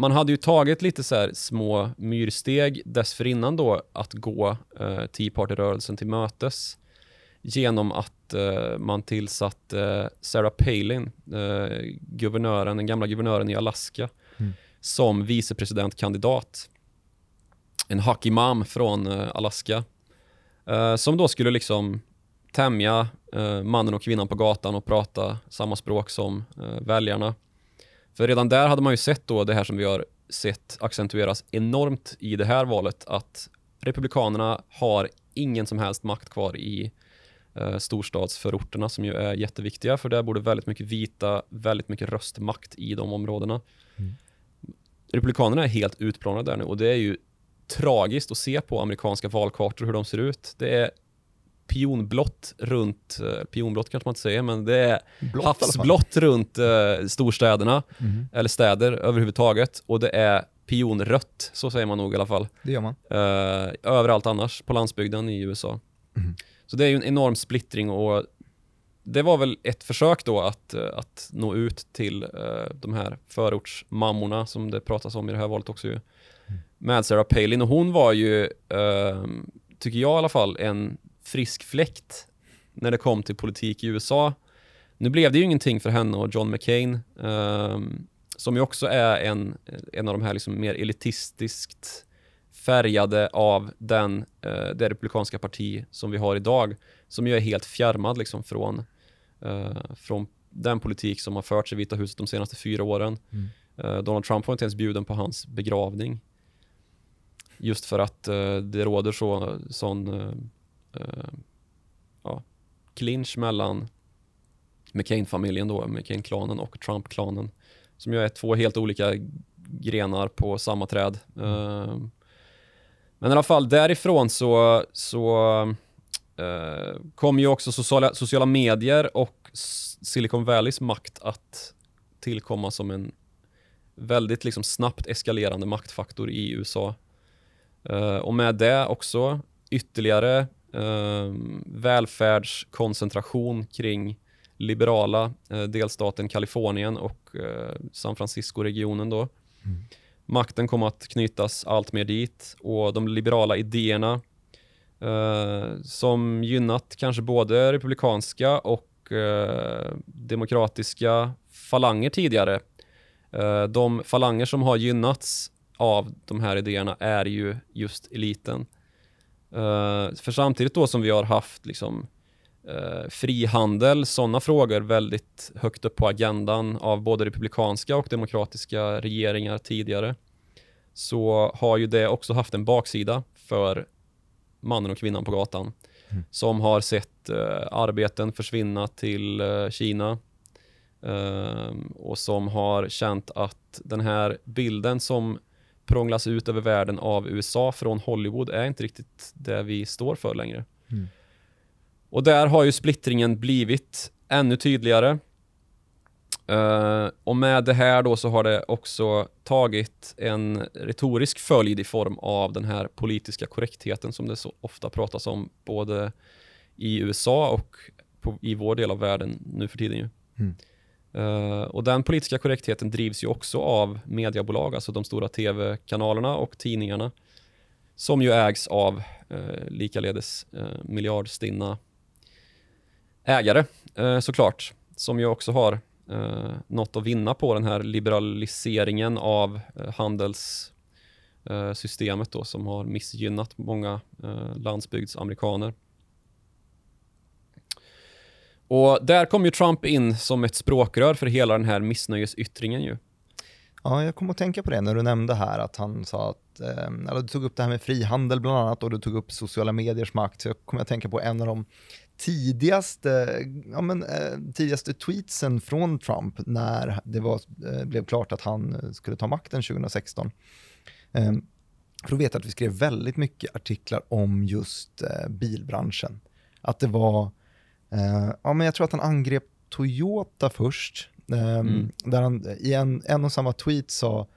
man hade ju tagit lite så små myrsteg dessförinnan då att gå uh, Tea Party-rörelsen till mötes genom att uh, man tillsatte Sarah Palin, uh, guvernören, den gamla guvernören i Alaska, mm. som vicepresidentkandidat. En hockey-mam från uh, Alaska. som då skulle liksom tämja mannen och kvinnan på gatan och prata samma språk som väljarna. För redan där hade man ju sett då det här som vi har sett accentueras enormt i det här valet, att Republikanerna har ingen som helst makt kvar i eh, storstadsförorterna som ju är jätteviktiga för där bor det väldigt mycket vita, väldigt mycket röstmakt i de områdena. Mm. Republikanerna är helt utplånade där nu och det är ju tragiskt att se på amerikanska valkartor hur de ser ut. Det är pionblått runt, eh, pionblått kanske man inte säger, men det är Blått, havsblått runt uh, storstäderna, mm. eller städer överhuvudtaget, och det är pionrött, så säger man nog i alla fall. Det gör man. Uh, överallt annars, på landsbygden i USA. Mm. Så det är ju en enorm splittring och det var väl ett försök då att, eh, att nå ut till uh, de här förortsmammorna som det pratas om i det här valet också ju. Med Sarah Palin och hon var ju, eh, tycker jag i alla fall, en frisk fläkt när det kom till politik i USA. Nu blev det ju ingenting för henne och John McCain, eh, som ju också är en, en av de här liksom mer elitistiskt färgade av den, eh, det republikanska parti som vi har idag, som ju är helt fjärmad liksom från, eh, från den politik som har förts i Vita huset de senaste fyra åren. Mm. Eh, Donald Trump var inte ens bjuden på hans begravning. Just för att eh, det råder så, sån eh, eh, ja, clinch mellan McCain-familjen då, McCain-klanen och Trump-klanen. Som ju är två helt olika grenar på samma träd. Eh, men i alla fall därifrån så, så eh, kom ju också sociala, sociala medier och Silicon Valleys makt att tillkomma som en väldigt liksom snabbt eskalerande maktfaktor i USA. Eh, och med det också ytterligare eh, välfärdskoncentration kring liberala eh, delstaten Kalifornien och San Francisco-regionen då. Mm. Makten kom att knytas allt mer dit och de liberala idéerna eh, som gynnat kanske både republikanska och eh, demokratiska falanger tidigare. Eh, de falanger som har gynnats av de här idéerna är ju just eliten. Eh, för samtidigt då som vi har haft liksom eh, frihandel, sådana frågor väldigt högt upp på agendan av både republikanska och demokratiska regeringar tidigare, så har ju det också haft en baksida för mannen och kvinnan på gatan Mm. som har sett eh, arbeten försvinna till Kina och som har känt att den här bilden som prånglas ut över världen av USA från Hollywood är inte riktigt det vi står för längre. Mm. Och där har ju splittringen blivit ännu tydligare. Eh, och med det här då så har det också tagit en retorisk följd i form av den här politiska korrektheten som det så ofta pratas om både i USA och på, i vår del av världen nu för tiden ju. Mm. Eh, och den politiska korrektheten drivs ju också av mediebolag, alltså de stora tv-kanalerna och tidningarna som ju ägs av eh, likaledes eh, miljardstinna ägare eh, såklart, som ju också har eh, något att vinna på den här liberaliseringen av eh, handelssystemet eh, då, som har missgynnat många eh, landsbygdsamerikaner. Och där kom ju Trump in som ett språkrör för hela den här missnöjesyttringen ju. Ja, jag kom att tänka på det när du nämnde här att han sa att, eh, eller du tog upp det här med frihandel bland annat och du tog upp sociala mediers makt. Så jag kommer att tänka på en av de tidigaste, ja, men, eh, tidigaste tweetsen från Trump när det var, eh, blev klart att han eh, skulle ta makten 2016. Eh, för att veta att vi skrev väldigt mycket artiklar om just eh, bilbranschen. Att det var, eh, ja men jag tror att han angrep Toyota först. Eh, Mm. Där han i en, en och samma tweet sa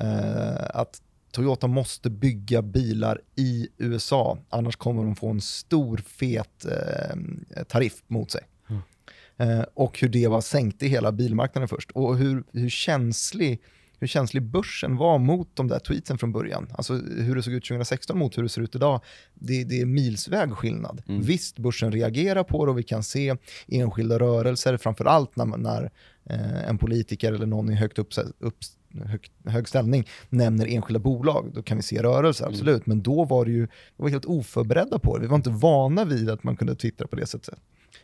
eh, att Toyota måste bygga bilar i USA, annars kommer de få en stor fet eh, tariff mot sig. Mm. Och hur det var sänkte hela bilmarknaden först. Och hur, hur, känslig, hur känslig börsen var mot de där tweetsen från början. Alltså hur det såg ut 2016 mot hur det ser ut idag. Det, det är milsväg skillnad. Mm. Visst, börsen reagerar på det och vi kan se enskilda rörelser, framförallt när, när eh, en politiker eller någon i högt upp, upp, hög, hög ställning nämner enskilda bolag, då kan vi se rörelser, Mm. absolut. Men då var det ju, vi var helt oförberedda på det. Vi var inte vana vid att man kunde twittra på det sättet.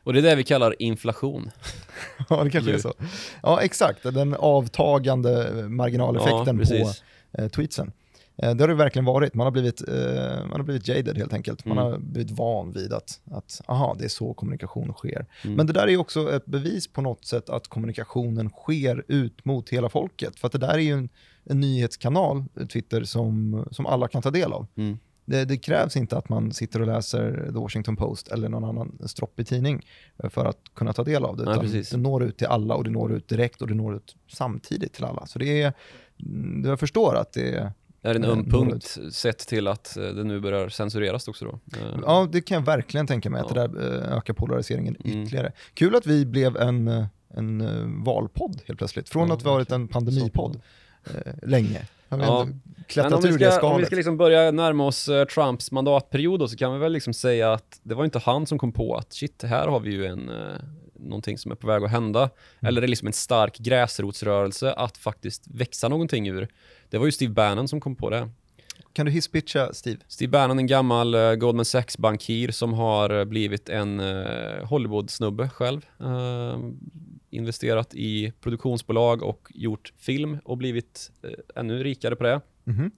Och det är det vi kallar inflation. [LAUGHS] Ja, det kanske är så. Ja, exakt. Den avtagande marginaleffekten ja, på eh, tweetsen. Eh, det har det verkligen varit. Man har blivit, eh, man har blivit jaded helt enkelt. Man Mm. har blivit van vid att, att aha, det är så kommunikation sker. Mm. Men det där är också ett bevis på något sätt att kommunikationen sker ut mot hela folket. För det där är ju en, en nyhetskanal, eh, Twitter, som, som alla kan ta del av. Mm. Det, det krävs inte att man sitter och läser The Washington Post eller någon annan stroppig tidning eh, för att kunna ta del av det. Utan precis. det når ut till alla och det når ut direkt och det når ut samtidigt till alla. Så det är, mm, jag förstår att det är, Det är en Eh, öm punkt sett till att eh, det nu börjar censureras också då. Ja det kan jag verkligen tänka mig att Ja. det där ökar polariseringen Mm. ytterligare. Kul att vi blev en, en valpodd helt plötsligt, från Ja, att vi varit en pandemipodd länge. Han Ja. klättrat om vi ur det ska, om vi skalet. ska liksom börja närma oss eh, Trumps mandatperiod då, så kan vi väl liksom säga att det var inte han som kom på att shit, här har vi ju en, eh, någonting som är på väg att hända. Mm. Eller det är liksom en stark gräsrotsrörelse att faktiskt växa någonting ur. Det var ju Steve Bannon som kom på det. Kan du hisspitcha Steve? Steve Bannon, en gammal eh, Goldman Sachs-bankir som har blivit en uh, Hollywood-snubbe själv. Eh, investerat i produktionsbolag och gjort film och blivit eh, ännu rikare på det. Mhm.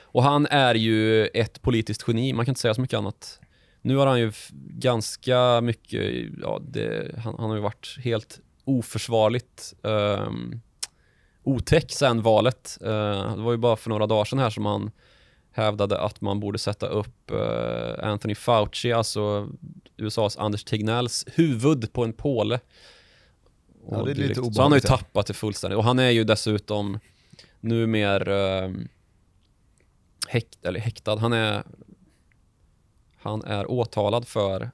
Och han är ju ett politiskt geni, man kan inte säga så mycket annat. Nu har han ju ganska mycket, ja, det, han, han har ju varit helt oförsvarligt um, otäck sen valet. Eh, det var ju bara för några dagar sedan här som han hävdade att man borde sätta upp eh, Anthony Fauci, alltså USAs Anders Tegnells huvud på en påle. Ja, det är lite. Så han har ju tappat det fullständigt. Och han är ju dessutom numer eh, häkt, eller häktad. Han är, han är åtalad för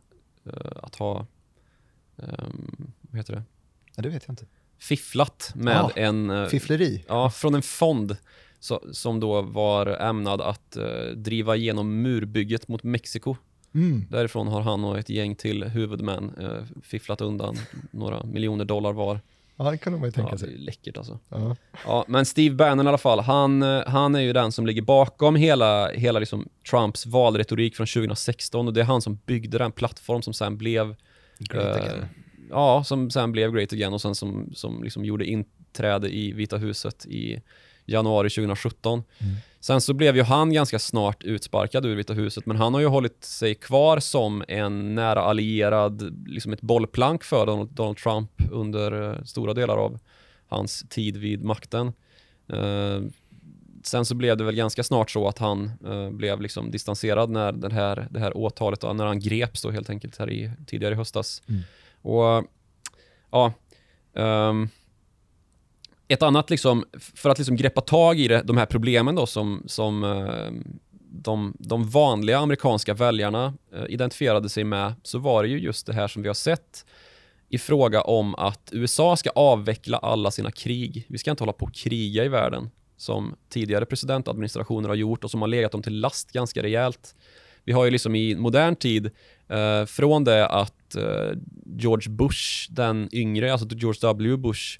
eh, att ha, ehm, vad heter det, Ja, det vet jag inte. fifflat med Ah, en eh, Fiffleri? Ja, från en fond så, som då var ämnad att eh, driva igenom murbygget mot Mexiko. Mm. Därifrån har han och ett gäng till huvudmän eh, fifflat undan några miljoner dollar var. Ja, det kan man ju tänka Ja, det är sig. läckert alltså. Ja. Ja, men Steve Bannon i alla fall, han, eh, han är ju den som ligger bakom hela, hela liksom Trumps valretorik från 2016 och det är han som byggde den plattform som sen blev Great Eh, again. Ja, som sen blev Great Again och sen som, som liksom gjorde inträde i Vita huset i januari 2017. Mm. Sen så blev ju han ganska snart utsparkad ur Vita huset, men han har ju hållit sig kvar som en nära allierad, liksom ett bollplank för Donald, Donald Trump under eh, stora delar av hans tid vid makten. Eh, sen så blev det väl ganska snart så att han eh, blev liksom distanserad när den här, det här åtalet, när han greps då helt enkelt här i, tidigare i höstas. Mm. Och ja, ehm, ett annat liksom, för att liksom greppa tag i det, de här problemen då som, som eh, de, de vanliga amerikanska väljarna eh, identifierade sig med, så var det ju just det här som vi har sett i fråga om att USA ska avveckla alla sina krig. Vi ska inte hålla på och kriga i världen som tidigare presidentadministrationer har gjort och som har legat dem till last ganska rejält. Vi har ju liksom i modern tid, eh, från det att eh, George Bush, den yngre, alltså George W. Bush,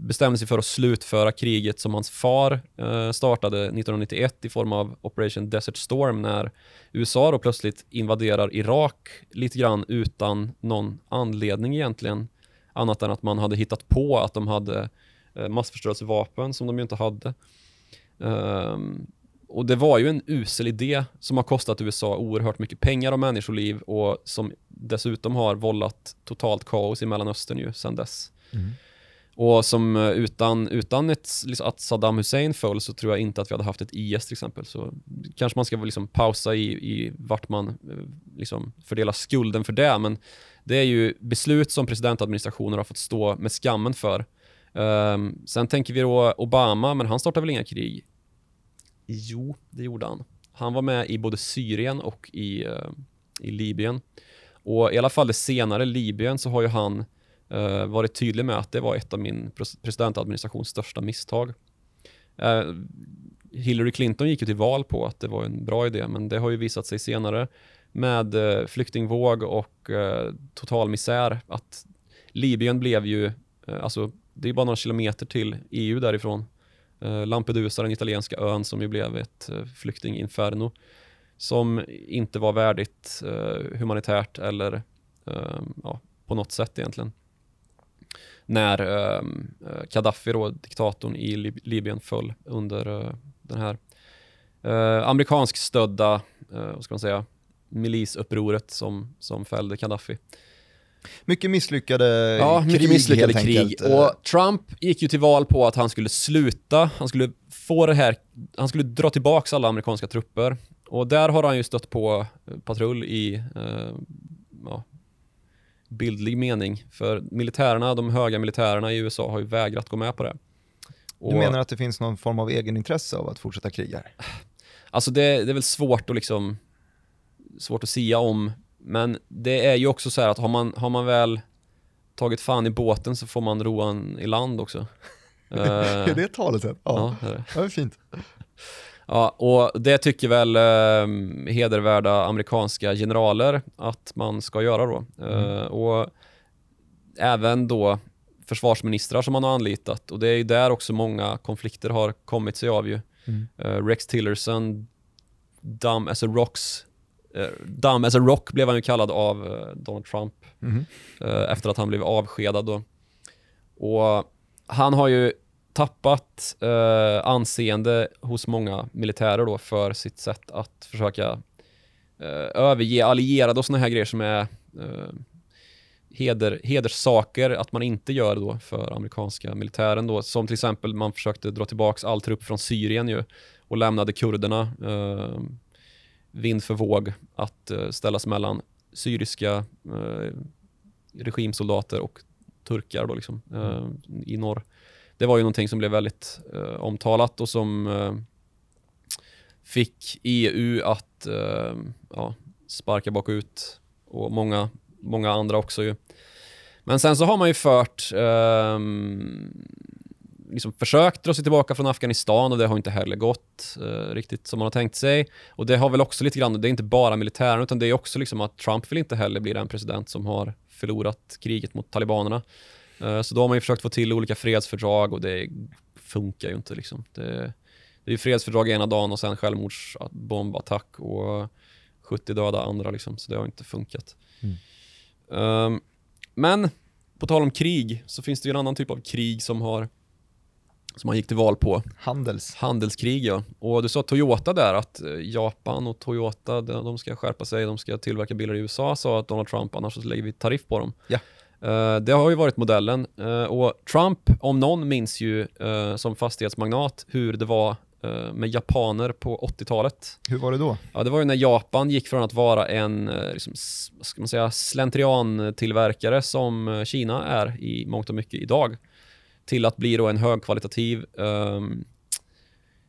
bestämde sig för att slutföra kriget som hans far eh, startade 1991 i form av Operation Desert Storm när USA då plötsligt invaderar Irak lite grann utan någon anledning egentligen. Annat än att man hade hittat på att de hade eh, massförstörelsevapen som de ju inte hade. Ehm, och det var ju en usel idé som har kostat USA oerhört mycket pengar och människoliv och som dessutom har vållat totalt kaos i Mellanöstern ju sedan dess. Mm. Och som eh, utan, utan ett, liksom, att Saddam Hussein föll så tror jag inte att vi hade haft ett IS till exempel. Så kanske man ska liksom pausa i, i vart man eh, liksom fördelar skulden för det. Men det är ju beslut som presidentadministrationer har fått stå med skammen för. Um, sen tänker vi då Obama, men han startade väl inga krig? Jo, det gjorde han. Han var med i både Syrien och i, uh, i Libyen. Och i alla fall det senare, Libyen, så har ju han eh, varit tydlig med att det var ett av min presidentadministrations största misstag. Eh, Hillary Clinton gick ju till val på att det var en bra idé, men det har ju visat sig senare med eh, flyktingvåg och eh, total misär att Libyen blev ju, eh, alltså det är bara några kilometer till EU därifrån. Eh, Lampedusa, den italienska ön som ju blev ett eh, flyktinginferno som inte var värdigt eh, humanitärt eller eh, ja, på något sätt egentligen. När eh, eh, Gaddafi, då, diktatorn i Lib- Libyen, föll under eh, den här eh, amerikansk stödda, eh, vad ska man säga, milisupproret som, som fällde Gaddafi. Mycket misslyckade Ja, krig mycket misslyckade krig. enkelt. Och Trump gick ju till val på att han skulle sluta, han skulle få det här, han skulle dra tillbaks alla amerikanska trupper. Och där har han ju stött på eh, patrull i eh, ja, bildlig mening. För militärerna, de höga militärerna i USA har ju vägrat gå med på det. Och, Du menar att det finns någon form av egenintresse av att fortsätta kriga? Alltså det, det är väl svårt att liksom svårt att sia om, men det är ju också så här att har man, har man väl tagit fan i båten så får man roan i land också. [LAUGHS] är det talet? Ja, ja, det är det. ja, det är fint. Ja, och det tycker väl eh, hedervärda amerikanska generaler att man ska göra då. Eh, och även då försvarsministrar som man har anlitat och det är ju där också många konflikter har kommit sig av ju. Mm. Eh, Rex Tillerson, dumb as a rocks, eh, dumb as a rock blev han ju kallad av eh, Donald Trump Mhm. eh, efter att han blev avskedad då. Och han har ju tappat eh, anseende hos många militärer då för sitt sätt att försöka eh, överge allierade och såna här grejer som är eh, heder, hederssaker att man inte gör då för amerikanska militären då. Som till exempel man försökte dra tillbaka all trupp från Syrien ju och lämnade kurderna eh, vind för våg att eh, ställas mellan syriska eh, regimsoldater och turkar då liksom, eh, i norr. Det var ju någonting som blev väldigt eh, omtalat och som eh, fick EU att eh, ja, sparka bakut och många, många andra också ju. Men sen så har man ju fört eh, liksom försökt dra sig tillbaka från Afghanistan och det har inte heller gått eh, riktigt som man har tänkt sig. Och det har väl också lite grann, det är inte bara militären utan det är också liksom att Trump vill inte heller bli den president som har förlorat kriget mot talibanerna. Eh, så då har man ju försökt få till olika fredsfördrag och det funkar ju inte liksom. Det, det är ju fredsfördrag ena dagen och sen självmordsbombattack och 70 döda andra liksom, så det har inte funkat. Mm. Ehm, men på tal om krig så finns det ju en annan typ av krig som har som man gick till val på. Handels. Handelskrig ja. Och du sa Toyota där att eh, Japan och Toyota de, de ska skärpa sig, de ska tillverka bilar i USA sa att Donald Trump annars så lägger vi tariff på dem. Ja. Eh, det har ju varit modellen Eh, och Trump om någon minns ju eh, som fastighetsmagnat hur det var med japaner på 80-talet. Hur var det då? Ja, det var ju när Japan gick från att vara en liksom, ska man säga, slentriantillverkare som Kina är i mångt och mycket idag till att bli då en högkvalitativ ehm,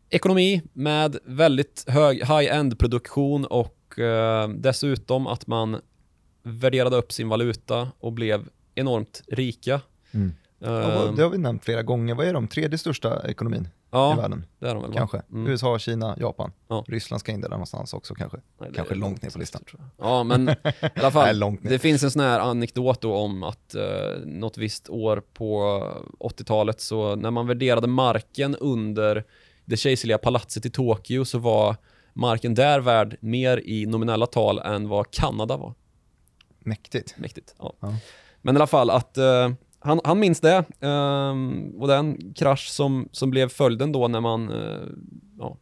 ekonomi med väldigt hög high-end produktion och eh, dessutom att man värderade upp sin valuta och blev enormt rika. Mm. Ehm, det har vi nämnt flera gånger. Vad är de tredje största ekonomin i ja, världen? det är de väl? Kanske. Mm. USA, Kina, Japan. Ja. Ryssland ska in där någonstans också kanske. Nej, det Kanske är långt ner på listan. tror jag. Ja, men i alla [LAUGHS] Nej, fall. långt ner. det finns en sån här anekdot då om att eh, något visst år på 80-talet så när man värderade marken under det kejserliga palatset i Tokyo så var marken där värd mer i nominella tal än vad Kanada var. Mäktigt. Mäktigt. Ja. Ja. Men i alla fall att eh, han, han minns det ehm, och den krasch som, som blev följden då när man eh, ja,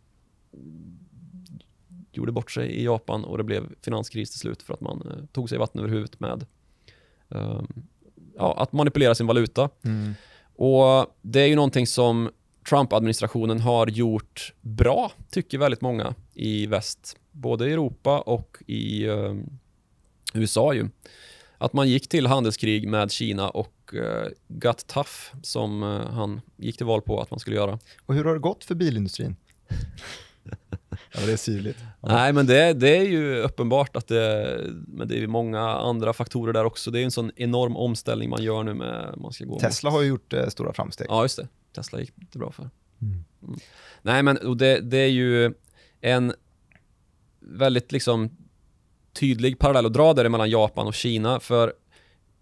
gjorde bort sig i Japan och det blev finanskris till slut för att man eh, tog sig vatten över huvudet med ehm, ja, att manipulera sin valuta. Mm. Och det är ju någonting som Trump-administrationen har gjort bra, tycker väldigt många i väst. Både i Europa och i eh, USA ju. Att man gick till handelskrig med Kina och eh, got tough som eh, han gick till val på att man skulle göra. Och hur har det gått för bilindustrin? [LAUGHS] ja, det är syrligt. Ja. Nej, men det, det är ju uppenbart att det, men det är många andra faktorer där också. Det är en sån enorm omställning man gör nu med, man ska gå Tesla har ju gjort eh, stora framsteg. Ja, just det. Tesla gick det bra för. Mm. Nej, men det, det är ju en väldigt liksom tydlig parallell att dra där mellan Japan och Kina. För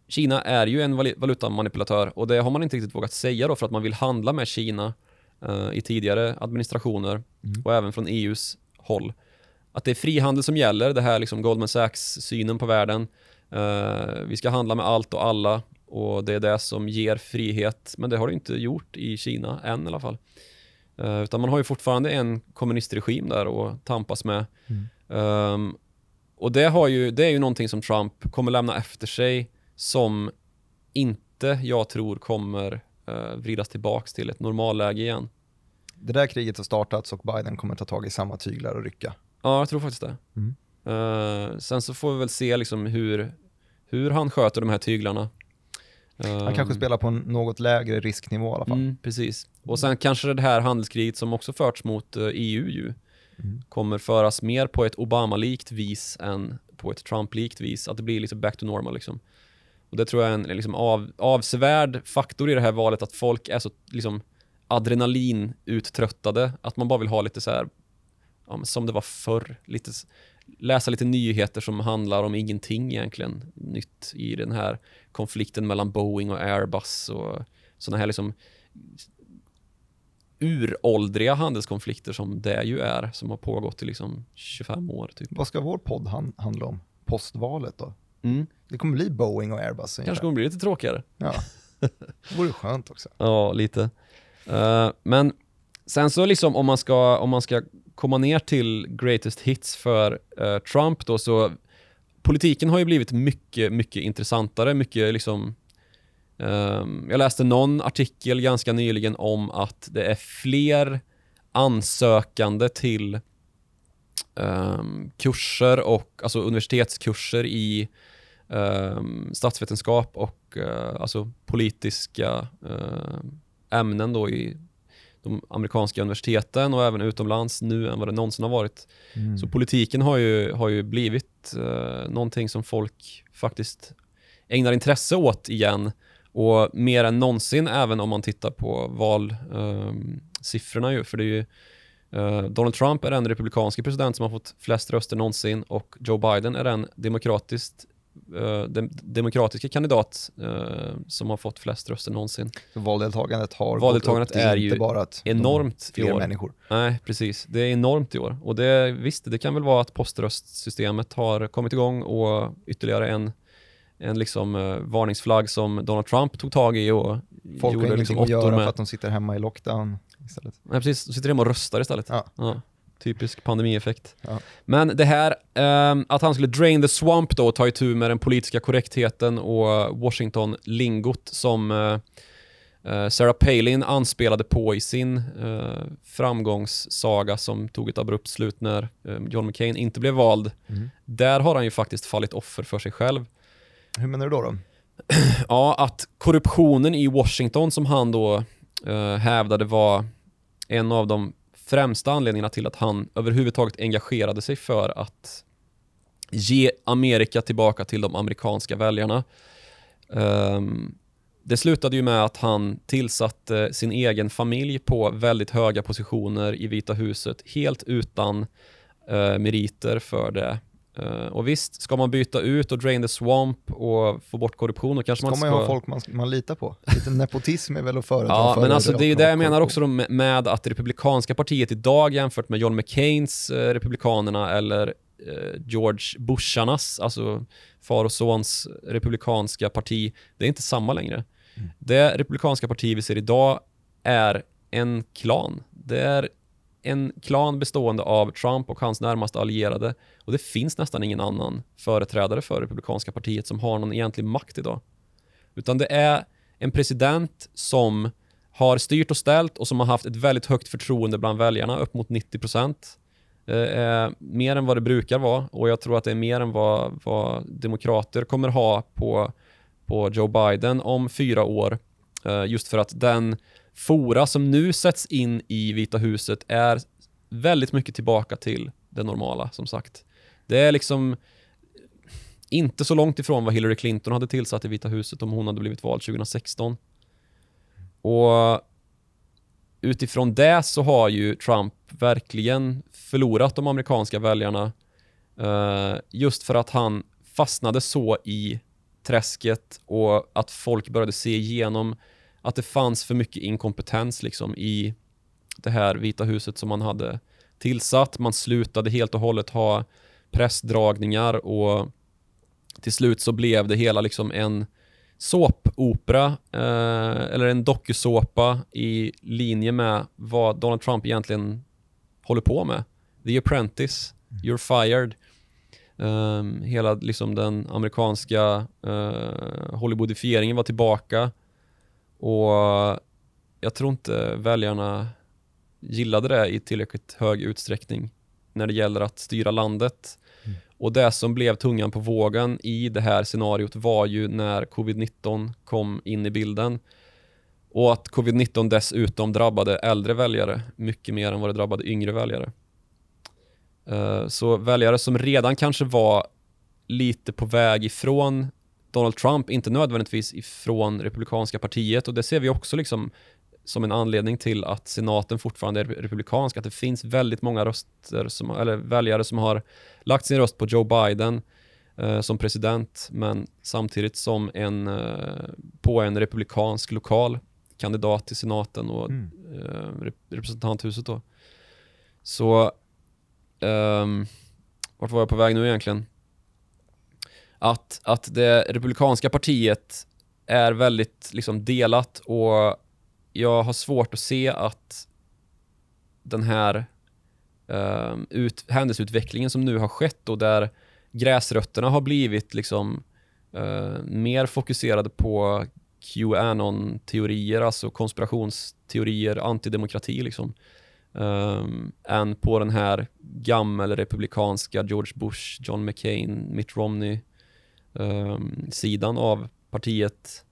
Kina är ju en valutamanipulatör och det har man inte riktigt vågat säga då för att man vill handla med Kina eh, i tidigare administrationer Mm. och även från EUs håll. Att det är frihandel som gäller, det här liksom Goldman Sachs-synen på världen. Eh, vi ska handla med allt och alla och det är det som ger frihet. Men det har det inte gjort i Kina än i alla fall. Eh, utan man har ju fortfarande en kommunistregim där att tampas med. Mm. Ehm, och det, har ju, det är ju någonting som Trump kommer lämna efter sig som inte jag tror kommer uh, vridas tillbaks till ett normalläge igen. Det där kriget har startats och Biden kommer ta tag i samma tyglar och rycka. Ja, jag tror faktiskt det. Mm. Eh, sen så får vi väl se liksom hur, hur han sköter de här tyglarna. Han kanske spelar på en något lägre risknivå i alla fall. Mm, precis. Och sen kanske det här handelskriget som också förts mot eh, EU ju Mm. kommer föras mer på ett Obama-likt vis än på ett Trump-likt vis. Att det blir lite back to normal liksom. Och det tror jag är en liksom av, avsevärd faktor i det här valet att folk är så liksom adrenalinuttröttade, att man bara vill ha lite så här, ja, men som det var förr, lite, läsa lite nyheter som handlar om ingenting egentligen nytt i den här konflikten mellan Boeing och Airbus och sådana här liksom uråldriga handelskonflikter som det ju är, som har pågått i liksom 25 år typ. Vad ska vår podd han, handla om? Postvalet då? Mm. Det kommer bli Boeing och Airbus. ungefär. Kanske kommer bli lite tråkigare. Ja. Det [LAUGHS] vore skönt också. Ja, lite. Eh, men sen så liksom om man ska, om man ska komma ner till greatest hits för eh, Trump då så politiken har ju blivit mycket, mycket intressantare, mycket liksom jag läste någon artikel ganska nyligen om att det är fler ansökande till ehm, kurser och alltså universitetskurser i ehm, statsvetenskap och eh, alltså politiska eh, ämnen då i de amerikanska universiteten och även utomlands nu än vad det någonsin har varit. Mm. Så politiken har ju, har ju blivit eh, någonting som folk faktiskt ägnar intresse åt igen och mer än någonsin även om man tittar på valsiffrorna ju, för det är ju eh, Donald Trump är den republikanska president som har fått flest röster någonsin och Joe Biden är den demokratiskt eh, dem, demokratiska kandidat eh, som har fått flest röster någonsin. Så valdeltagandet har Valdeltagandet gått upp. Är, är inte ju bara att Enormt de i fler år. människor. Nej, precis. Det är enormt i år. Och det, visst, det kan väl vara att poströstsystemet har kommit igång och ytterligare en, en liksom, eh, varningsflagg som Donald Trump tog tag i och Folk har gjorde ingenting liksom att göra med. för att de sitter hemma i lockdown istället. Nej, precis. De sitter hemma och röstar istället. Ja. Typisk pandemieffekt. Ja. Men det här, ehm, att han skulle drain the swamp då och ta itu med den politiska korrektheten och Washington-lingot som eh, eh, Sarah Palin anspelade på i sin eh, framgångssaga som tog ett abrupt slut när eh, John McCain inte blev vald. Mm. Där har han ju faktiskt fallit offer för sig själv. Hur menar du då? då? [CLEARS THROAT] Ja, att korruptionen i Washington som han då eh, hävdade var en av de främsta anledningarna till att han överhuvudtaget engagerade sig för att ge Amerika tillbaka till de amerikanska väljarna. Um, det slutade ju med att han tillsatte sin egen familj på väldigt höga positioner i Vita huset helt utan uh, meriter för det. Eh, och visst, ska man byta ut och drain the swamp och få bort korruption då kanske Ska man man ska... ju ha folk man, man litar på. Lite nepotism är väl att föredra Ja, men alltså det är ju det jag menar också med, med att Republikanska partiet idag jämfört med John McCains eh, Republikanerna eller eh, George Busharnas, alltså far och sons republikanska parti, det är inte samma längre. Mm. Det republikanska parti vi ser idag är en klan. Det är en klan bestående av Trump och hans närmaste allierade och det finns nästan ingen annan företrädare för republikanska partiet som har någon egentlig makt idag. Utan det är en president som har styrt och ställt och som har haft ett väldigt högt förtroende bland väljarna, upp mot 90%. Mer än vad det brukar vara och jag tror att det är mer än vad, vad demokrater kommer ha på, på Joe Biden om fyra år. Eh, Just för att den fora som nu sätts in i Vita huset är väldigt mycket tillbaka till det normala, som sagt. Det är liksom inte så långt ifrån vad Hillary Clinton hade tillsatt i Vita huset om hon hade blivit vald 2016. Och utifrån det så har ju Trump verkligen förlorat de amerikanska väljarna eh, just för att han fastnade så i träsket och att folk började se igenom att det fanns för mycket inkompetens liksom i det här Vita huset som man hade tillsatt. Man slutade helt och hållet ha pressdragningar och till slut så blev det hela liksom en såpopera eh, eller en dokusåpa i linje med vad Donald Trump egentligen håller på med. The Apprentice, You're Fired. Um, hela liksom den amerikanska uh, Hollywoodifieringen var tillbaka och jag tror inte väljarna gillade det i tillräckligt hög utsträckning när det gäller att styra landet. Mm. Och det som blev tungan på vågen i det här scenariot var ju när covid-19 kom in i bilden. Och att covid-19 dessutom drabbade äldre väljare mycket mer än vad det drabbade yngre väljare. Eh, Så väljare som redan kanske var lite på väg ifrån Donald Trump, inte nödvändigtvis ifrån Republikanska partiet och det ser vi också liksom som en anledning till att senaten fortfarande är republikansk, att det finns väldigt många röster som, eller väljare som har lagt sin röst på Joe Biden eh, som president, men samtidigt som en, eh, på en republikansk lokal kandidat till senaten och Mm. eh, rep- representanthuset då. Så, ehm, vart var jag på väg nu egentligen? Att, att det republikanska partiet är väldigt liksom delat och jag har svårt att se att den här uh, ut, händelseutvecklingen som nu har skett och där gräsrötterna har blivit liksom uh, mer fokuserade på QAnon-teorier, alltså konspirationsteorier, antidemokrati liksom. Um, än på den här gammelrepublikanska George Bush, John McCain, Mitt Romney sidan av partiet.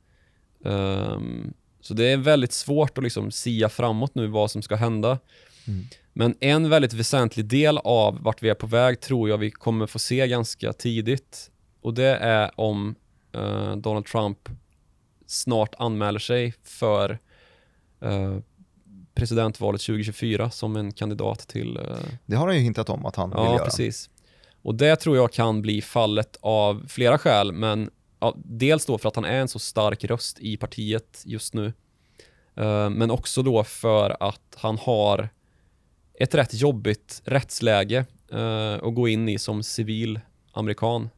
Um, så det är väldigt svårt att liksom sia framåt nu vad som ska hända. Mm. Men en väldigt väsentlig del av vart vi är på väg tror jag vi kommer få se ganska tidigt. Och det är om eh, Donald Trump snart anmäler sig för eh, presidentvalet 2024 som en kandidat till... eh, Det har han ju hintat om att han vill ja, göra. precis. Och det tror jag kan bli fallet av flera skäl, men ja, dels då för att han är en så stark röst i partiet just nu. Eh, men också då för att han har ett rätt jobbigt rättsläge eh, att gå in i som civil amerikan.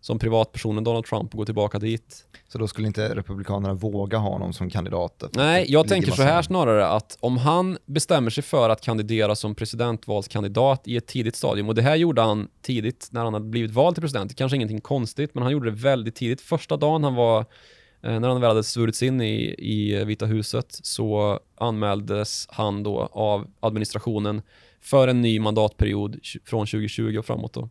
Som privatpersonen Donald Trump och gå tillbaka dit. Så då skulle inte Republikanerna våga ha honom som kandidat? Nej, jag tänker så här snarare att om han bestämmer sig för att kandidera som presidentvalskandidat i ett tidigt stadium, och det här gjorde han tidigt när han hade blivit vald till president, det kanske är ingenting konstigt, men han gjorde det väldigt tidigt. Första dagen han var, eh, när han väl hade svurits in i, i Vita huset, så anmäldes han då av administrationen för en ny mandatperiod från 2020 och framåt då.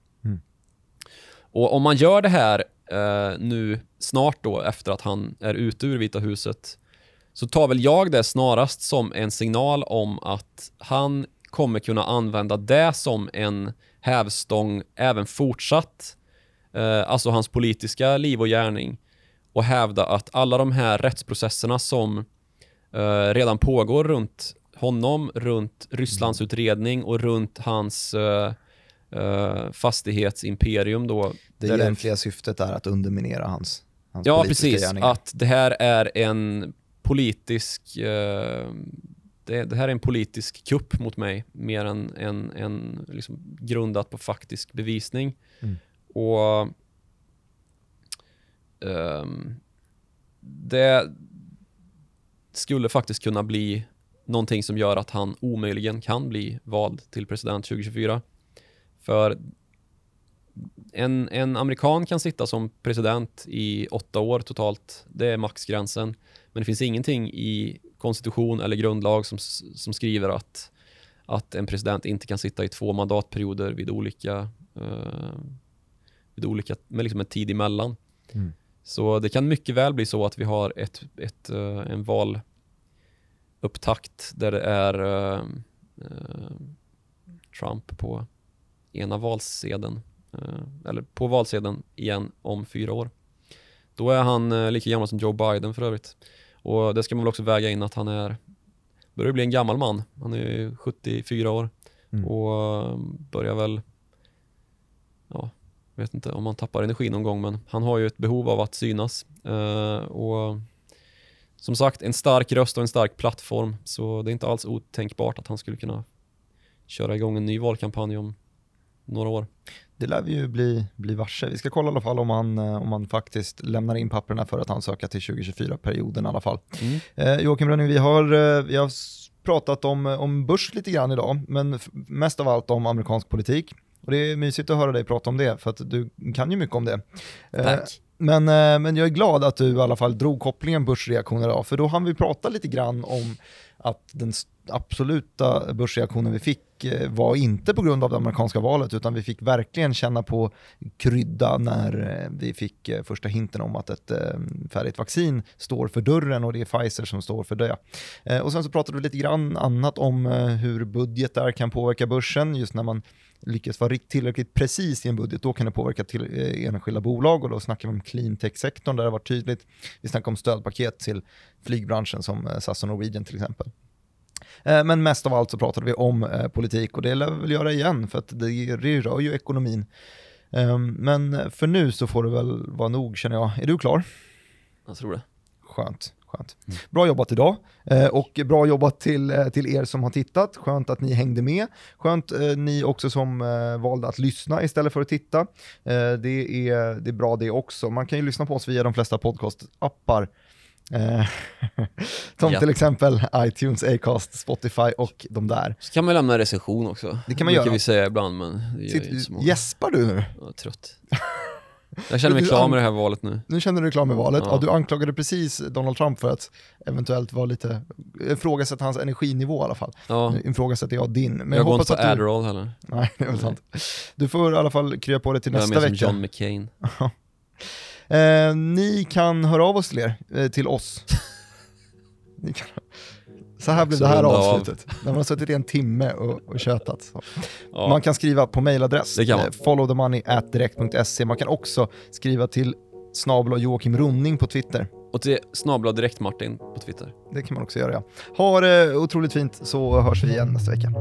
Och om man gör det här eh, nu snart då efter att han är ute ur Vita huset så tar väl jag det snarast som en signal om att han kommer kunna använda det som en hävstång även fortsatt. Eh, alltså hans politiska liv och gärning och hävda att alla de här rättsprocesserna som eh, redan pågår runt honom, runt Rysslands utredning och runt hans eh, eh, fastighetsimperium då. Det egentliga syftet är att underminera hans, hans Ja, politiska precis. gärningar. Att det här är en politisk... Eh, det, det här är en politisk kupp mot mig, mer än en, en liksom grundat på faktisk bevisning. Mm. Och ehm, det skulle faktiskt kunna bli någonting som gör att han omöjligen kan bli vald till president 2024. För en, en amerikan kan sitta som president i åtta år totalt. Det är maxgränsen. Men det finns ingenting i konstitution eller grundlag som, som skriver att, att en president inte kan sitta i två mandatperioder vid olika, eh, vid olika med liksom en tid emellan. Mm. Så det kan mycket väl bli så att vi har ett, ett, eh, en valupptakt där det är eh, eh, Trump på ena valsedeln eh, eller på valsedeln igen om fyra år. Då är han eh, lika gammal som Joe Biden för övrigt. Och det ska man väl också väga in att han är börjar bli en gammal man. Han är ju 74 år Mm. och eh, börjar väl ja, vet inte om han tappar energi någon gång men han har ju ett behov av att synas. Och som sagt, en stark röst och en stark plattform så det är inte alls otänkbart att han skulle kunna köra igång en ny valkampanj om några år. Det lär vi ju bli, bli varse. Vi ska kolla i alla fall om han, eh, om han faktiskt lämnar in papperna för att ansöka till 2024-perioden i alla fall. Mm. Eh, Joakim Rönning, vi har, eh, vi har pratat om, eh, om börs lite grann idag, men mest av allt om amerikansk politik. Och det är mysigt att höra dig prata om det, för att du kan ju mycket om det. Tack. Men, eh, men jag är glad att du i alla fall drog kopplingen börsreaktioner idag, för då hann vi prata lite grann om att den, absoluta börsreaktionen vi fick eh, var inte på grund av det amerikanska valet utan vi fick verkligen känna på krydda när eh, vi fick första hinten om att ett färdigt vaccin står för dörren och det är Pfizer som står för det. Och sen så pratade vi lite grann annat om hur budgetar kan påverka börsen just när man lyckas vara tillräckligt precis i en budget, då kan det påverka till enskilda bolag och då snackar vi om clean tech-sektorn där det har varit tydligt. Vi snackar om stödpaket till flygbranschen som SAS och Norwegian till exempel. Eh, men mest av allt så pratade vi om eh, politik och det lär vi väl göra igen för att det rör ju ekonomin. Ehm, men för nu så får det väl vara nog känner jag. Är du klar? Jag tror det. Skönt. Skönt. Mm. Bra jobbat idag eh, och bra jobbat till, till er som har tittat. Skönt att ni hängde med. Skönt ni också som valde att lyssna istället för att titta. Det är, det är bra det också. Man kan ju lyssna på oss via de flesta podcastappar Eh, [LAUGHS] som ja. till exempel iTunes, Acast, Spotify och de där. Så kan man lämna en recension också. Det kan man det göra. vi säga ibland, men det gör Sitt, Gäspar du nu? Jag är trött. [LAUGHS] Jag känner mig klar med det här valet nu. Nu känner du dig klar med valet. Ja. ja. du anklagade precis Donald Trump för att eventuellt vara lite, ifrågasätta hans energinivå i alla fall. Ja. Nu ifrågasätter jag din. Men jag, jag går inte på Adderall du... heller. Nej, det är väl sant. Du får i alla fall krya på det till nästa vecka. Jag som John McCain. [LAUGHS] Eh, ni kan höra av oss till er, eh, till oss. [LAUGHS] kan... Så här blev det här avslutet. Av. När man har suttit i en timme och, och tjötat. Ja. Man kan skriva på mailadress, eh, followthemoney.direkt.se. Man kan också skriva till snabel Joakim Running på Twitter. Och till snabel direkt Martin på Twitter. Det kan man också göra ja. Ha det otroligt fint så hörs vi igen nästa vecka.